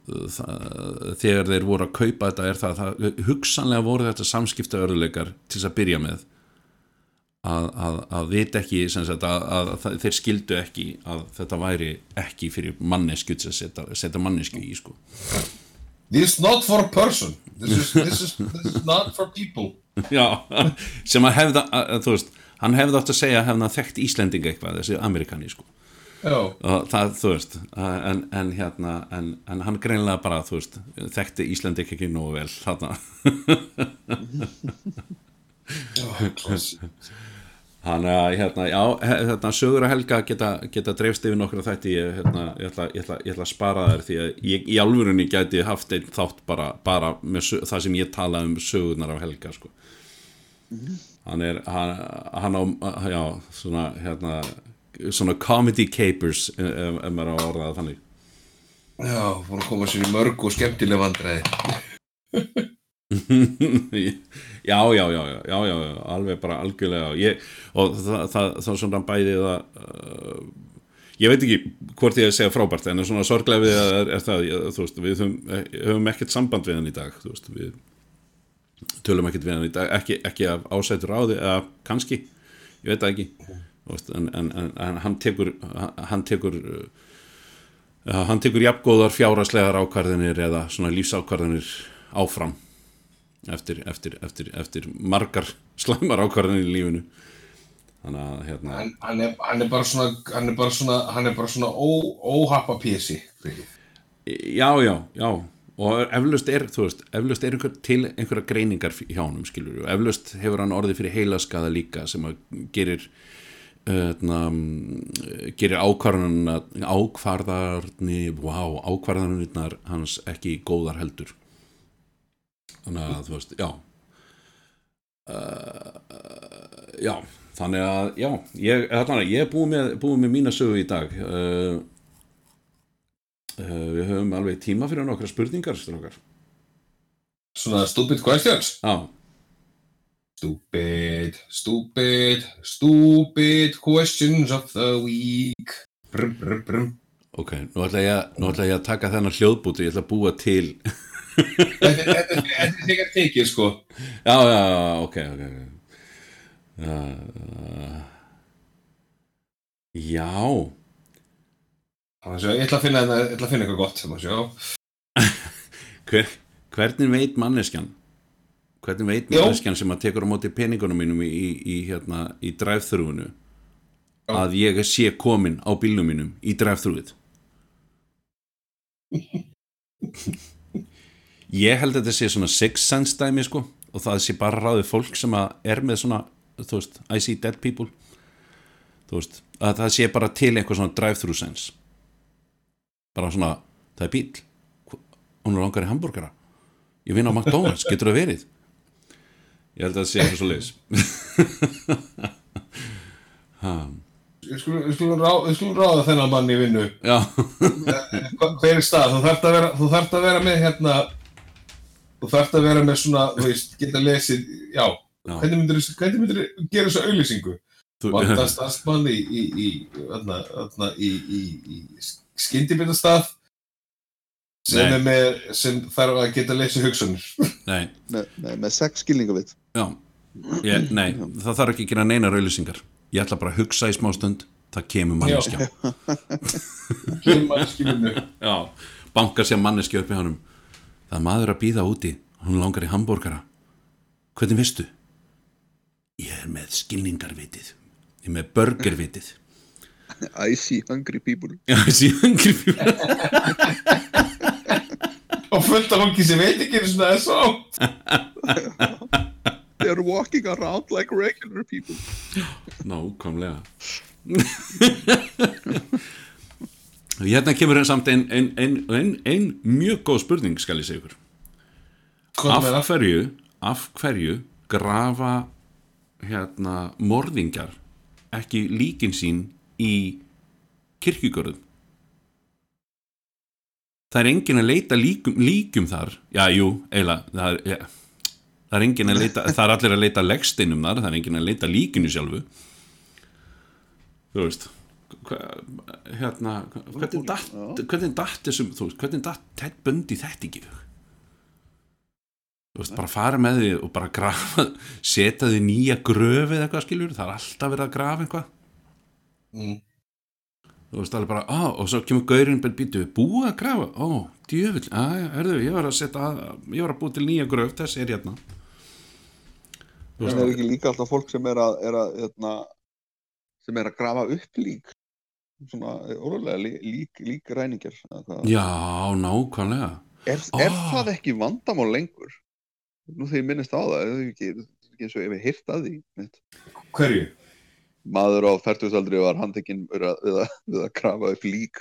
þegar þeir voru að kaupa þetta er það, það hugsanlega voru þetta samskipta örðuleikar til þess að byrja með að, að, að vita ekki sagt, að, að þeir skildu ekki að þetta væri ekki fyrir mannesku að setja, setja mannesku í sko. This is not for a person This is, this is, this is not for people Já, sem að hefða þú veist, hann hefði átt að segja að hefða þekkt Íslendinga eitthvað, þessi amerikani sko. Og það, þú veist en, en hérna, en, en hann greinlega bara, þú veist, þekkti Íslendinga ekki nógu vel þarna. Þannig að, hérna, já, hérna, sögur að helga geta, geta dreifst yfir nokkru þætti, ég, hérna, ég, ætla, ég, ætla, ég ætla að spara þær því að ég í alvörunni gæti haft einn þátt bara, bara með það sem ég tala um sögurnar af helga, sko. Hann er, hann, hann á, já, svona, hérna, svona comedy capers, ef, ef maður á að orða það þannig. Já, búin að koma sér í mörg og skemmtileg vandræði. (laughs) já, já, já, já, já, já, alveg bara algjörlega ég, og það, það, það svona bæði það uh, ég veit ekki hvort ég segja frábært en svona sorglega við er, er það þú veist, við höfum, höfum ekkert samband við hann í dag þú veist, við tölum ekkert við hann í dag, ekki, ekki af ásættur á því, eða kannski ég veit það ekki en, en, en, en hann tekur hann tekur uh, hann tekur jafngóðar fjáraslegar ákvarðinir eða svona lífsákvarðinir áfram eftir, eftir, eftir, eftir margar (laughs) slæmar ákvarðanir í lífinu. Þannig að hérna hann, hann, er, hann er bara svona hann er bara svona, hann er bara svona ó, óhappa pjessi já, já, já. Og eflaust er, þú veist, eflaust er einhver, til einhverja greiningar hjá honum, skilur og eflaust hefur hann orðið fyrir heilaskaða líka sem að gerir gerir ákvarðan ákvarðarni wow, ákvarðanirnar hans ekki góðar heldur. Þannig að þú veist, já. Uh, já þannig að, já ég, þannig, ég er búið með, búið með mína sögu í dag. Uh, uh, við höfum alveg tíma fyrir nokkra spurningar strókar Svona stupid questions. Já, Stupid, stupid, stupid questions of the week. Brum, brum, brum ok, nú ætla ég, nú ætla ég að taka þennan hljóðbúti, ég ætla að búa til. Þetta er- þegar tekið sko. Já, já, já, ok, ok, uh, já svo- Ég ætla að finna, finna eitthvað gott sem að sjá. (laughs) Hver, hvernig veit manneskjan hvernig veit manneskjan sem að tekur á móti peningunum mínum í, í, í, hérna, í Já. að ég sé komin á bílnum mínum í drive-thruið? (laughs) Ég held að þetta sé svona six sense dæmi sko og það sé bara ráðið fólk sem að er með svona þú veist, I see dead people. Þú veist, að það sé bara til eitthvað svona drive-thru sense. Bara svona, það er bíl hún er langar í hambúrgara ég vinn á McDonalds, getur það verið ég held að það sé eitthvað svo leis (laughs) Við skulum, við skulum, rá, við skulum ráða þennan mann í vinnu já, Hva- Hver er stað? Þú þarft að vera, þú þarft að vera með hérna Þú þarft að vera með svona, þú veist, geta lesið Já, Já. hvernig myndir hvernig myndir gera þessu auðlýsingu? þú, Vanda starfsmann í, í, í, þarna, þarna, í, í, í skyndibitastað sem Nei. er með, sem þarf að geta lesið hugsanir. nei, með, með, með sex skilningavit já. Ég, nei, það þarf ekki að gera neina rauðlýsingar ég ætla bara að hugsa í smá stund það kemur manneskja. (laughs) Kemur já, bankar sér manneskja upp í hannum það er maður að býða úti hún langar í hambúrgara hvernig veistu? ég er með skilningarvitið. Ég er með burgervitið. I see hungry people. Já, þessi hungri fyrir Og fullt af fólki sem veit ekki einu svona er svo. (laughs) They're walking around like regular people. Nákvæmlega. (laughs) Hérna kemur samt ein, ein, ein, ein, ein mjög góð spurning skal ég segja ykkur. Af hverju, af hverju grafa hérna morðingjar ekki líkin sín í kirkjugörðum? Það er engin að leita líkum, líkum þar. Já, jú, eiginlega það er, ja, það er engin að leita það er allir að leita leggsteinum þar það er engin að leita líkinu sjálfu. Þú veist hva, hérna hvernig datt, hvernig datt þessum veist, hvernig datt Ted Bundy þetta ekki þú veist, bara fara með því og bara grafa (laughs) setja því nýja gröf eða eitthvað skilur það er alltaf verið að grafa eitthvað. Mm. þú veist alveg bara, á, og svo kemur gaurinn býtu, búið að grafa, ó, djöfull að, erðu, ég var að setja ég var að búið til nýja gröf, þessi er hérna þú Það er ekki líka alltaf fólk sem er að, er að hérna, sem er að grafa upp lík svona órulega lík, lík, lík ræningjar já, nákvæmlega er, er Ó. það ekki vandamál lengur nú þegar ég minnist á það er það ekki, eins og ef ég hýrt að því neitt. Hverju? maður á færtugsaldri var handtekinn við við að, grafa upp lík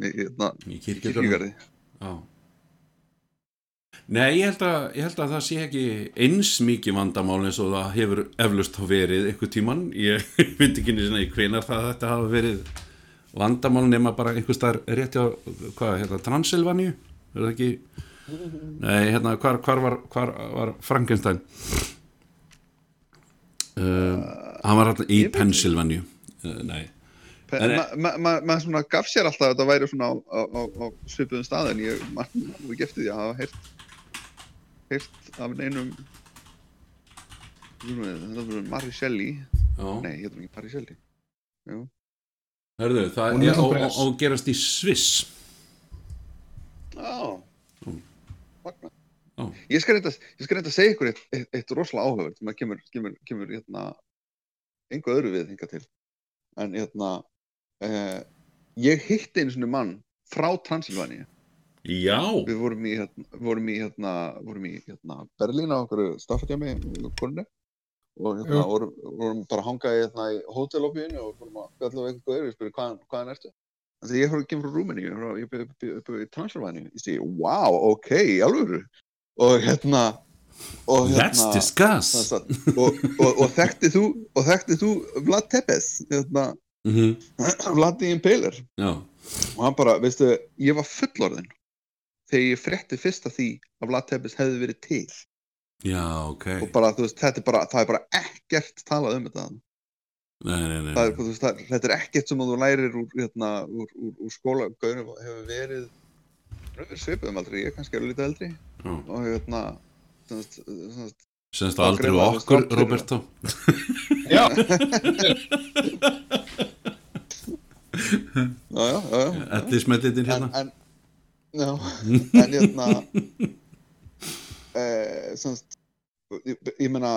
í hérna, kirkjugarði Já. Nei, ég held, að, ég held að það sé ekki eins mikið vandamál eins og það hefur eflust þá verið einhver tíman ég (laughs) veit ekki sinni hvenar það þetta hafa verið vandamál nema bara einhver staðar rétti á hvað, hérna, Transilvaníu? Er það ekki? Nei, hérna, hvar, hvar, var, hvar var Frankenstein? Uh, hann var alltaf í. Pennsylvaníu. Uh, Nei, maður ma, ma, ma svona gaf sér alltaf að þetta væri svona á, á, á, á svipuðum stað en ég nú ekki eftir því að hafa heyrt heyrt af neinum þetta var Mari Shelley. Já. Nei, ég ekki Mari Shelley. Hörðu, það er og, og gerast í Sviss. Já, Mm. Já. Ég skal reynda, ég skal reynda að segja ykkur eitt, eitt, eitt rosalega áhugavert sem að kemur, kemur, kemur hérna, engu öðru við hinga til. En hérna, eh, ég hitti einu svona mann frá Transilvaníu Já, Við vorum í, hérna, vorum í, hérna, vorum í hérna, Berlín á okkur staffatjámi konunni. Og hérna, vorum, vorum bara að hanga í, hérna, í hótelobíinu og vorum að fjalla við eitthvað við spyrir hvaðan, hvaðan ertu? Þannig að ég fór að kemur frá Rúmeni, ég byrði upp, upp, upp í Transylvæni, ég segi, wow, ok, alveg og hérna og let's hérna discuss og, og, og þekkti þú og þekkti þú Vlad Tepes hérna, mm (clears throat) Vlad the Impaler? Já, og hann bara, veistu, ég var fullorðin þegar ég frétti fyrst af því að Vlad Tepes hefði verið til. Já, ok. Og bara, þú veist, þetta er bara, það er bara ekkert talað um þetta. Nei, nei, nei, það er, veist, er- þetta er ekkert sem þú lærir úr, hérna, úr, úr, úr skóla Gaurin hefur verið svipuðum aldrei, ég er kannski er lítið eldri. Já. og hérna Semst aldrei aðeins okkur, Roberto? (laughs) (laughs) Já, já, já, já, já. Ellismetlitin hérna. En, en, já, (laughs) en hérna eh, semst, ég, ég meina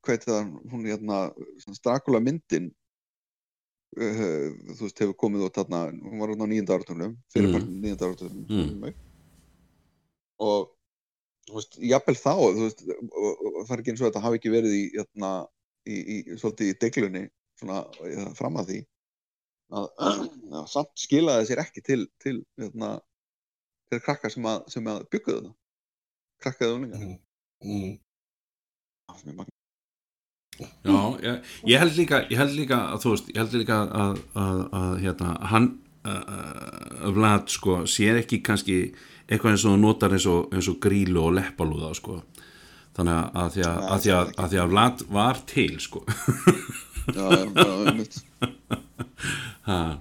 hvað heitir það, hún hérna semst, Dracula myndin uh, þú veist, hefur komið út þarna, hún var hérna á nýjönda áratunum fyrir Mm. part nýjönda áratunum Mm. og þú veist, jafnvel þá þú veist, það er ekki eins og þetta hafi ekki verið í, hérna, í, í svolítið í deglunni svona fram að því að, (clears throat) að samt skilaði sér ekki til, til hérna, til krakka sem að, sem að bygguðu það krakkaði unlingar Mm. mm. Það er magn- Já, ég, ég held líka ég held líka að þú veist, ég held líka að, að, að hérna, hann Vlad sko, sér ekki kannski eitthvað eins og notar eins og, eins og grílu og leppalúða sko þannig að, því að, að, því að, að því að Vlad var til sko já, já, já, einmitt. (laughs) ha, uh,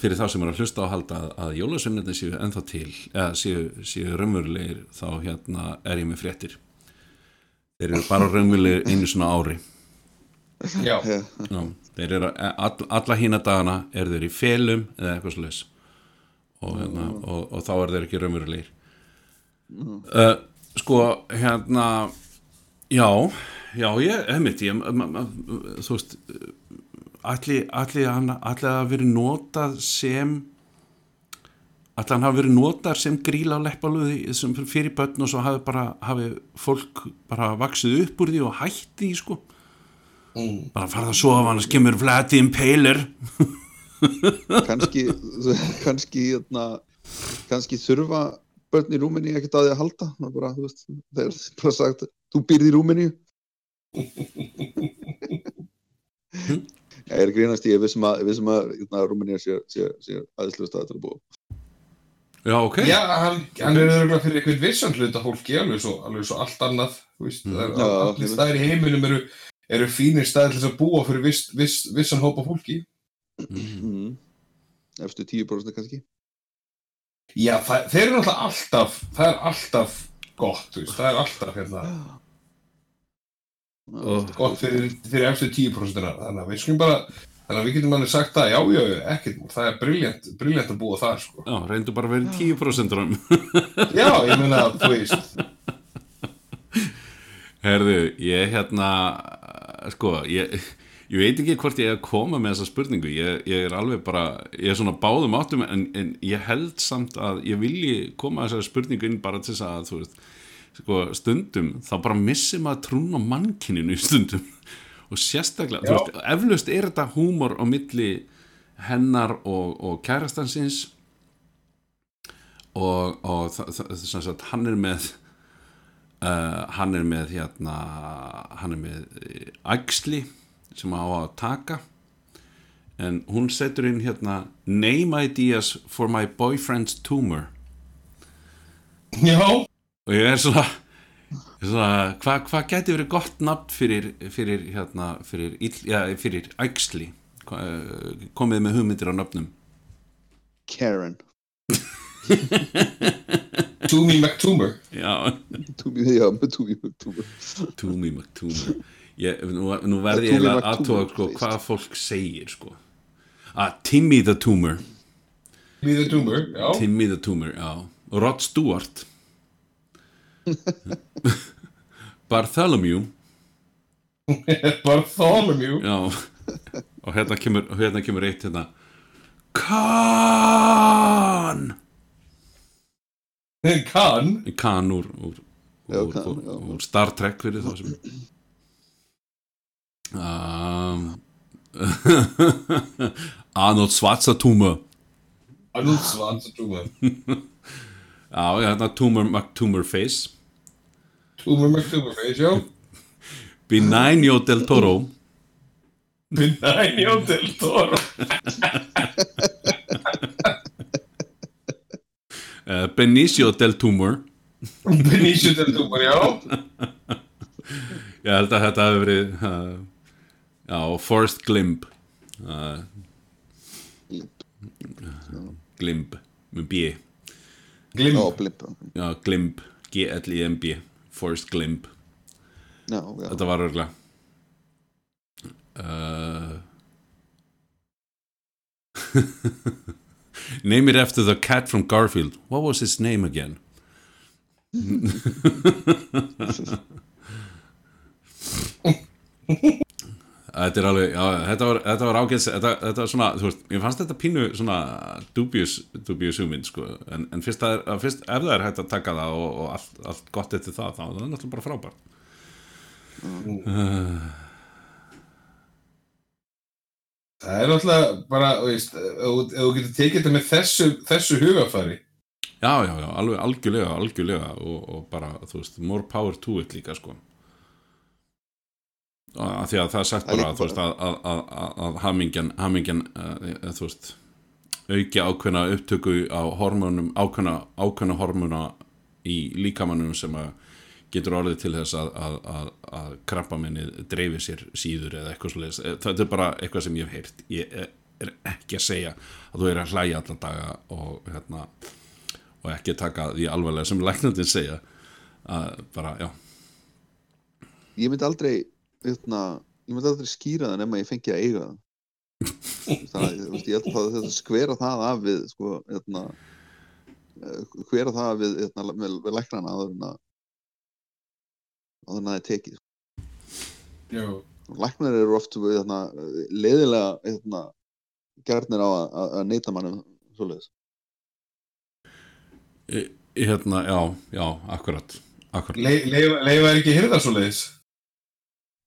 fyrir þá sem er að hlusta á halda að, að jólasveinarnir séu ennþá til eða séu, séu raunverulegir þá hérna er ég með fréttir. Þeir eru bara raunverulegir einu svona ári. Já, Já, þeir eru all, alla hína dagana er þeir í felum eða eitthvað slags og, hérna, og, og þá er þeir ekki raunverulegir. Uh, sko hérna já, já ég, einmitt ég, ma, ma, þú veist allir, hann að verið notað sem allir hann hafi verið notað sem gríla á leppaluði sem fyrir börn og svo hafi bara hafi fólk bara vaksið upp úr því og hætti því sko. Mm. bara farða að sofa annars kemur Vladi Impaler (laughs) kannski kannski, hérna, kannski þurfa börn í Rúmeni ekkert að því að halda. Það er bara, veist, þeir eru bara sagt þú býrð í Rúmeni (laughs) (laughs) ég er að grínast ég er vissum að, vissum að hérna, Rúmeni sé, sé, sé aðeinslega stað til að búa. Já ok. Já hann, hann er örugglega fyrir einhvern vissan hluta fólki alveg svo, alveg svo allt annað þú veist, Mm. það er, Já, allir ég staðir í heiminum eru, eru fínir staðir til að búa fyrir viss, viss, vissan hópa fólki. Mm. mm. eftir 10% kannski. Já, það, þeir eru náttúrulega alltaf það er alltaf gott, þú veist, það er alltaf hérna, gott fyrir, fyrir eftir 10% þannig að við skulum bara þannig að við getum alveg sagt það, já, já, ekkert það er briljant, briljant að búa þar sko. já, reyndu bara að vera í 10% rum (laughs) já, ég meina, þú veist. Herðu, ég hérna sko, ég ég veit ekki hvort ég er að koma með þessa spurningu. Ég, ég er alveg bara, ég er svona báðum áttum en, en ég held samt að ég vilji koma að þessari spurningu inn bara til þess að þú veist, sko, stundum þá bara missi maður trún á mannkininu stundum. Og sérstaklega, þú veist, eflaust er þetta húmor á milli hennar og, og kærastansins og, og sem sagt, hann er með uh, hann er með hérna, hann er með eh, æxli sem á að taka. En hún setur inn hérna name ideas for my boyfriend's tumor. Já, og ég er svona, er svona hvað hva geti verið gott nafn fyrir, fyrir hérna, fyrir, ill, ja, fyrir æxli? Hva, eh, komið með hugmyndir á nöfnum Karen. (laughs) Toomey McToomer. Já, Túmi, Túmi. Toomey McToomer. Ég, nú, nú verði Toomey ég að McToomer, aðtóa sko, hvað fólk segir sko. að Timmy the Tumor Toomey the Toomer, Timmy the Tumor, já. Rod Stewart (laughs) Bartholomew. (laughs) Bartholomew? Já. Og hérna kemur, hérna kemur eitt hérna. Khan! Khan? Khan úr, úr, Já, úr, Khan, úr, já. úr Star Trek fyrir þá sem um, (laughs) Arnold Schwarzenegger. Arnold Schwarzenegger Já, ég hérna Tumor McTumor Face. Tumor McTumor face, já. Benigno del Toro. Benigno del Toro. Uh, Benicio del Tumor. Benicio del Tumor, já. Ég held að þetta hefur verið uh, Já, Forrest Glimp. Uh, Glimp með B Glim Já, blimp Já, Glimp, G-L-I-M-B Forrest Glimp. Já, já Þetta var örgla uh, (laughs) Name it after the cat from Garfield. What was his name again? (laughs) (laughs) Þetta er alveg, já, þetta var, þetta var ágæðs, þetta, þetta var svona, þú veist, ég fannst þetta pínu svona dubious, dubious hugmynd, sko, en, en fyrst, er, fyrst ef það er hægt að taka það og, og allt, allt gott eftir það, þá er það náttúrulega bara frábært. Það er náttúrulega bara, veist, ef þú- ef þú getur tekið þetta með þessu, þessu hugafari Já, já, já, alveg algjörlega, algjörlega og, og bara, þú veist, more power to it líka, sko. Að því að það er sagt bara, þú veist, að, að, að, að, að hamingjan, hamingjan, uh, þú veist, auki ákveðna upptöku á hormónum, ákveðna, ákveðna hormóna í líkamannum sem að getur orðið til þess að, að, að, að krampaminnið dreifi sér síður eða eitthvað svoleiðis. Eh, Þetta er bara eitthvað sem ég hef heyrt. Ég er- ekki að segja að þú er að hlæja allan daga og hérna og ekki taka því alvarlega sem læknandinn segja að bara, já, Ég myndi aldrei hérna, Ég myndi aldrei skýra það nema ég fengi að eiga það. (laughs) Ég held að það þetta skvera það af við sko, hérna eh, hvera það af við, hérna, með, með læknana áður en að áður en að það er tekið Já. Læknar eru oft hérna, leiðilega hérna, gjarnir á að, að, neyta mannum svoleiðis. Í- í hérna, já, já, akkurat akkurat, Le- Leifa leifa er ekki hirða svo leiðis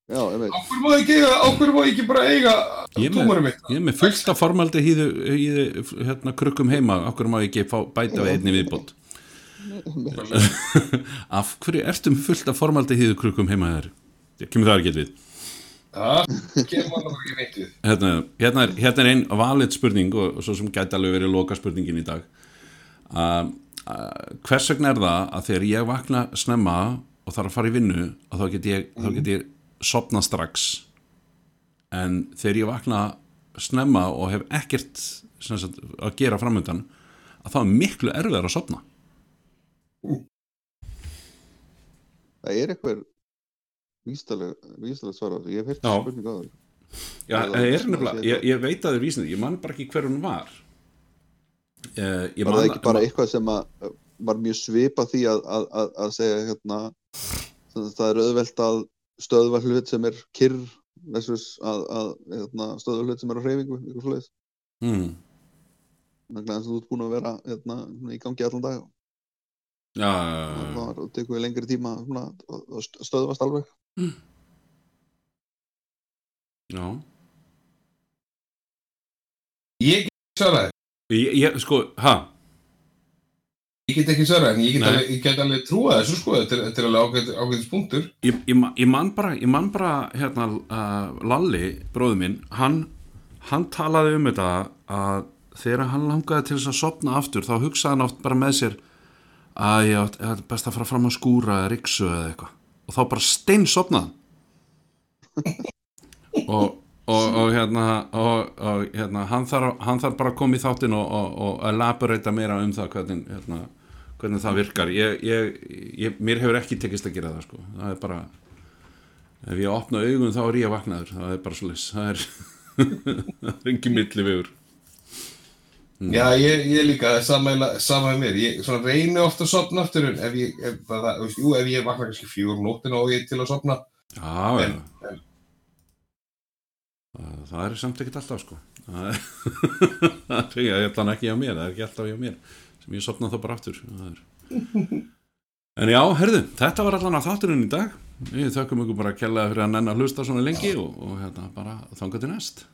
Já, ég veit Áhver má ekki eiga, áhver má ekki bara eiga tómarum mitt. ég er með fullt af formaldi hýðu, hýðu hérna krukkum heima, okkur má ég ekki fá, bæta við einni viðbót. (laughs) Af hverju ertu með fullt af formaldi hýðu krukkum heima þér kemur það ekki við. Það kemur bara ekki neitt við. Hérna, hérna, er, hérna er ein valid spurning og, og svo sem gæti alveg verið loka spurningin í dag. Uh, uh, hvers vegna er það að þegar ég vakna snemma og þarf að fara í vinnu og þá get ég, þá get ég sopna strax. En þegar ég vakna snemma og hef ekkert sagt, að gera framöndan að þá er miklu erfiðar að sopna Það er eitthvað vístalega svara. Ég hef heyrt Já. spurningu á það Já, Það- það er það- nefnilega, ég, ég veit að það er vísindi ég man bara ekki hver hún var. Uh, ég Var það ekki bara eitthvað sem að uh, var mjög svipa því að, að, að, segja hérna það er auðvelt að stöðva hlut sem er kyrr versus að, að hérna, stöðva hlut sem er á hreyfingu eitthvað svoleiðis. mm, Þannig að þú ert búin að vera hérna, svona í gangi allan dag. Og já, það og tekur lengri tíma svona, að að st- stöðvast alveg. já. Ég ekki svarað ég, ég, sko, ha Ég get ekki svarað en ég get alveg, ég get alveg trúað þessu sko. Þetta er, alveg ágættis punktur. Ég, ég, ég man bara, ég man bara hérna, uh, Lalli, bróður minn hann, hann talaði um þetta að þegar hann langaði til þess að sopna aftur, þá hugsaði hann oft bara með sér að ég ætti best að fara fram á skúra eða riksu eða eitthvað. Og þá bara stein sopnaði (laughs) og, og, og hérna og, og hérna hann þarf, hann þarf bara að koma í þáttin og, og, og elaborata meira um það hvernig, hérna, hvernig það virkar. Ég, ég, ég, mér hefur ekki tekist að gera það sko. það er bara ef ég opna augun þá er ég vaknaður. Það er bara svo leys það er, (laughs) er ekki milli viður Já, ég, ég líka, það er sama, eiginlega- sama með mér. Ég svona reyni ofta að sopna aftur en ef ég, ef, það, jú, ef ég vakna kannski fjögur um nóttina og ég til að sopna já, En- en- það, það er samt ekkert alltaf sko. Það er, (laughs) það er ekki hjá mér það er ekki alltaf hjá mér ég sopna þá bara aftur. Það En já, herðu, þetta var allan að þátturinn í dag. Við þökkum ykkur bara að kella fyrir að nenn að hlusta svona lengi og, og hérna bara þanga til næst